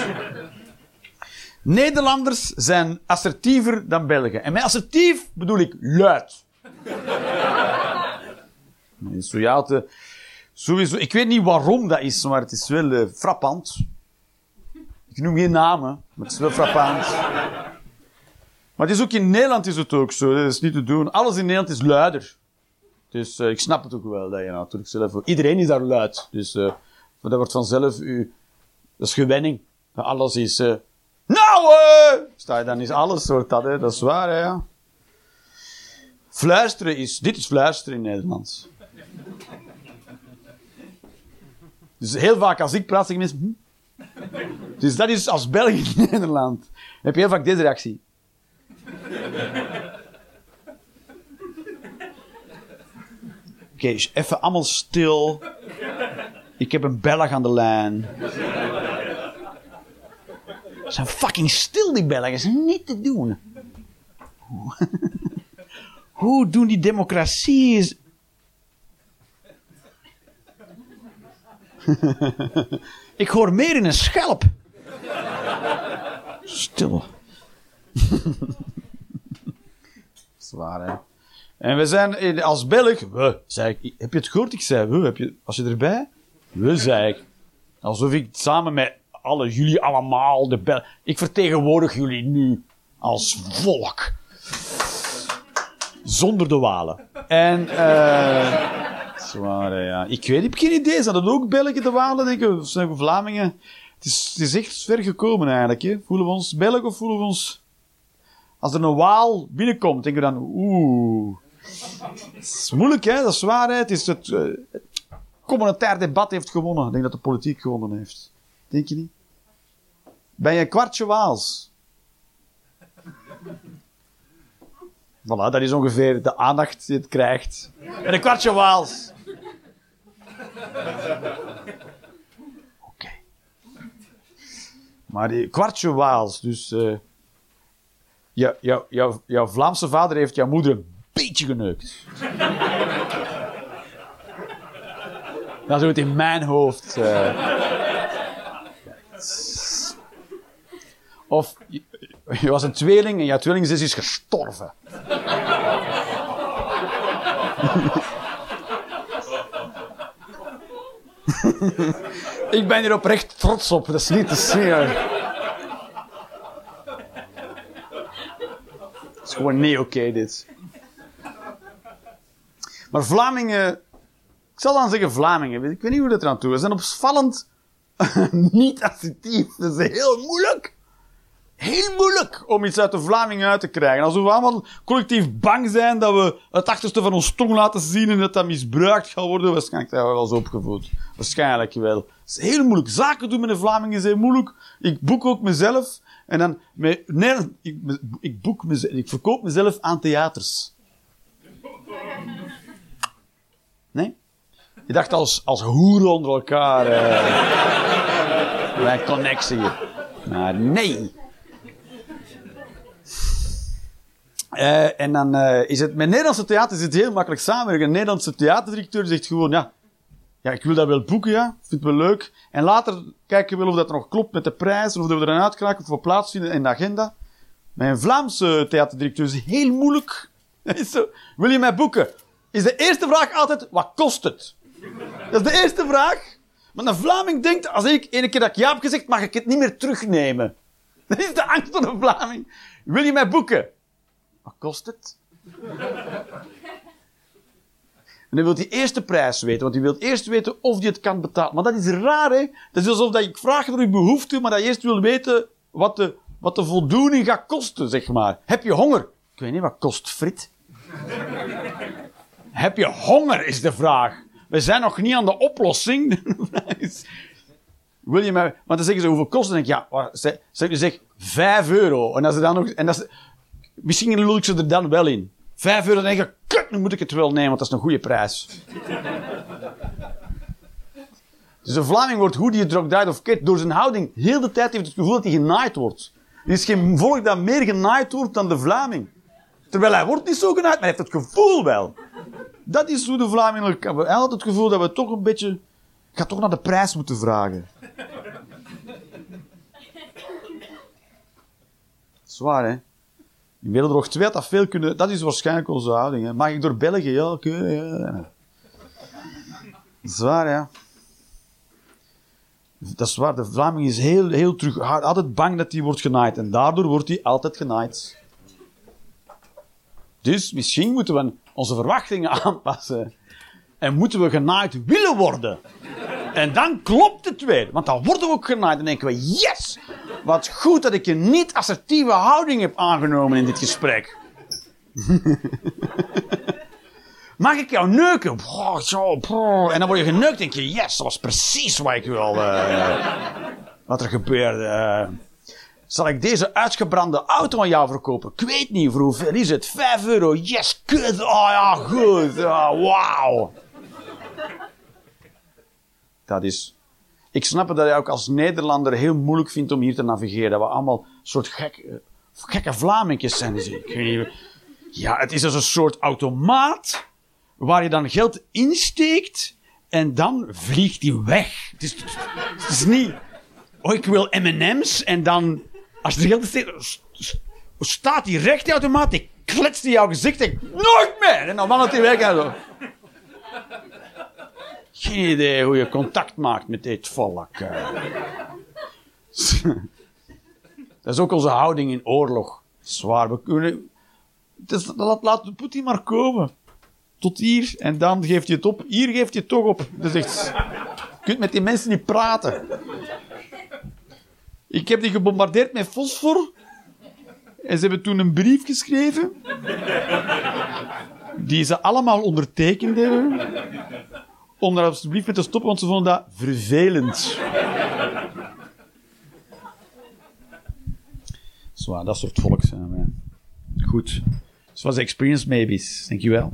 Nederlanders zijn assertiever dan Belgen. En met assertief bedoel ik luid. Eh, sowieso, ik weet niet waarom dat is, maar het is wel eh, frappant. Ik noem geen namen, maar het is wel frappant. Maar het is ook in Nederland is het ook zo. Dat is niet te doen. Alles in Nederland is luider. Dus eh, ik snap het ook wel dat je natuurlijk zelf... Iedereen is daar luid. Dus eh, dat wordt vanzelf... U, dat is gewenning. Alles is... eh, nou, eh! Sta je dan is alles soort dat, hè. Dat is waar, hè, ja. Fluisteren is... Dit is fluisteren in Nederland. Dus heel vaak als ik praat, zeggen mensen... Hm? Dus dat is als Belg in Nederland. Heb je heel vaak deze reactie. Oké, dus even allemaal stil. Ik heb een Belg aan de lijn. Ze zijn fucking stil, die Belgen. Dat is niet te doen. Hoe- doen die democratie? is- Ik hoor meer in een schelp. Stil. Zwaar, hè? En we zijn als Belg, we, ik. Heb je het gehoord? Ik zei, we, heb je, was je erbij? We, ik. Alsof ik samen met alle, jullie allemaal, de Bel Ik vertegenwoordig jullie nu als volk. Zonder de walen. En, eh. Zwaar, ja. Ik weet, heb geen idee. Zijn dat ook Belgen, de walen, denk ik? Zijn we Vlamingen? Het is, is echt ver gekomen eigenlijk. Voelen we ons Belg of voelen we ons... Als er een waal binnenkomt, denken we dan, oeh. Moeilijk, hè? Dat is waar? Het is het... eh, communautair debat heeft gewonnen. Ik denk dat de politiek gewonnen heeft. Denk je niet? Ben je een kwartje Waals? Voilà, dat is ongeveer de aandacht die het krijgt. En een kwartje Waals. Oké. Maar die kwartje Waals, dus... eh jou, jou, jou, jouw Vlaamse vader heeft jouw moeder een beetje geneukt. Dat is het in mijn hoofd. eh. Of je, was een tweeling en jouw tweelingzus is gestorven. Ik ben hier oprecht trots op, dat is niet te zien. Het is gewoon niet oké, dit. Maar Vlamingen... Ik zal dan zeggen Vlamingen. Ik weet niet hoe dat eraan toe is. Ze zijn opvallend niet assertief. Dat is heel moeilijk. Heel moeilijk om iets uit de Vlamingen uit te krijgen. Alsof we allemaal collectief bang zijn dat we het achterste van ons tong laten zien en dat dat misbruikt gaat worden. Waarschijnlijk zijn we wel eens opgevoed. Waarschijnlijk wel. Het is heel moeilijk. Zaken doen met de Vlamingen is heel moeilijk. Ik boek ook mezelf. En dan, nee, ik, ik boek mezelf, ik verkoop mezelf aan theaters. Nee? Je dacht als, als hoeren onder elkaar. Eh, bij connectie. Maar nee. Eh, en dan eh, is het, met Nederlandse theater is het heel makkelijk samenwerken. Een Nederlandse theaterdirecteur zegt gewoon, ja, ja, ik wil dat wel boeken, ja. Vind het wel leuk. En later kijken we wel of dat nog klopt met de prijs, of dat we erin uitkraken, of we plaatsvinden in de agenda. Een Vlaamse theaterdirecteur is heel moeilijk. Hij is zo, wil je mij boeken? Is de eerste vraag altijd, wat kost het? Dat is de eerste vraag. Maar een Vlaming denkt, als ik ene keer dat ik ja heb gezegd, mag ik het niet meer terugnemen. Dat is de angst van de Vlaming. Wil je mij boeken? Wat kost het? En dan wil hij eerst de prijs weten, want hij wil eerst weten of hij het kan betalen. Maar dat is raar, hè? Dat is alsof dat ik vraag naar uw behoefte, maar dat je eerst wil weten wat de, wat de voldoening gaat kosten, zeg maar. Heb je honger? Ik weet niet, wat kost frit? Heb je honger, is de vraag. We zijn nog niet aan de oplossing. Wil. Maar dan zeggen ze, hoeveel kost het? Ik, ja, ze, ze zeg 5 euro. En als ze dan nog... En misschien lul ik ze er dan wel in. 5 euro, dan denk ik, kut, nu moet ik het wel nemen, want dat is een goede prijs. dus een Vlaming wordt hoe die het draait of keert, door zijn houding, heel de tijd heeft het gevoel dat hij genaaid wordt. Er is geen volk dat meer genaaid wordt dan de Vlaming. Terwijl hij wordt niet zo genaaid, maar hij heeft het gevoel wel. Dat is hoe de Vlamingen... Hij had altijd het gevoel dat we toch een beetje... Ik ga toch naar de prijs moeten vragen. Zwaar, hè? In Wereldoorlog 2 had dat veel kunnen... Dat is waarschijnlijk onze houding, hè? Mag ik door België? Ja, oké. ja. Zwaar, ja. Dat is waar. De Vlaming is heel, heel terug... Altijd bang dat hij wordt genaaid. En daardoor wordt hij altijd genaaid. Dus misschien moeten we onze verwachtingen aanpassen. En moeten we genaaid willen worden. En dan klopt het weer. Want dan worden we ook genaaid. Dan denken we, yes! Wat goed dat ik een niet-assertieve houding heb aangenomen in dit gesprek. Mag ik jou neuken? Zo. En dan word je geneukt denk je, yes, dat was precies wat ik wil. eh, wat er gebeurde. Zal ik deze uitgebrande auto aan jou verkopen? Ik weet niet, voor hoeveel is het? 5 euro, yes, kut. Oh ja, goed. Oh, Wauw. Dat is... Ik snap het dat je ook als Nederlander heel moeilijk vindt om hier te navigeren. Dat we allemaal soort gek, eh, gekke Vlamingjes zijn. Dus ik Ja, het is als een soort automaat waar je dan geld insteekt en dan vliegt die weg. Het is, het is niet... Oh, ik wil M&M's en dan... Als je s- s- staat die recht die automaat, die kletst in jouw gezicht en nooit meer! En dan wandelt hij weg en zo. Geen idee hoe je contact maakt met dit volk. eh. Dat is ook onze houding in oorlog. Zwaar. We kunnen... Dus laat, laat Poetin maar komen. Tot hier. En dan geeft hij het op. Hier geeft hij het toch op. Echt... Je kunt met die mensen niet praten. Ik heb die gebombardeerd met fosfor. En ze hebben toen een brief geschreven. Die ze allemaal ondertekend hebben om daar alsjeblieft mee te stoppen, want ze vonden dat vervelend. Zwaar, dat soort volk zijn wij. Goed. The experience, maybes. Dankjewel.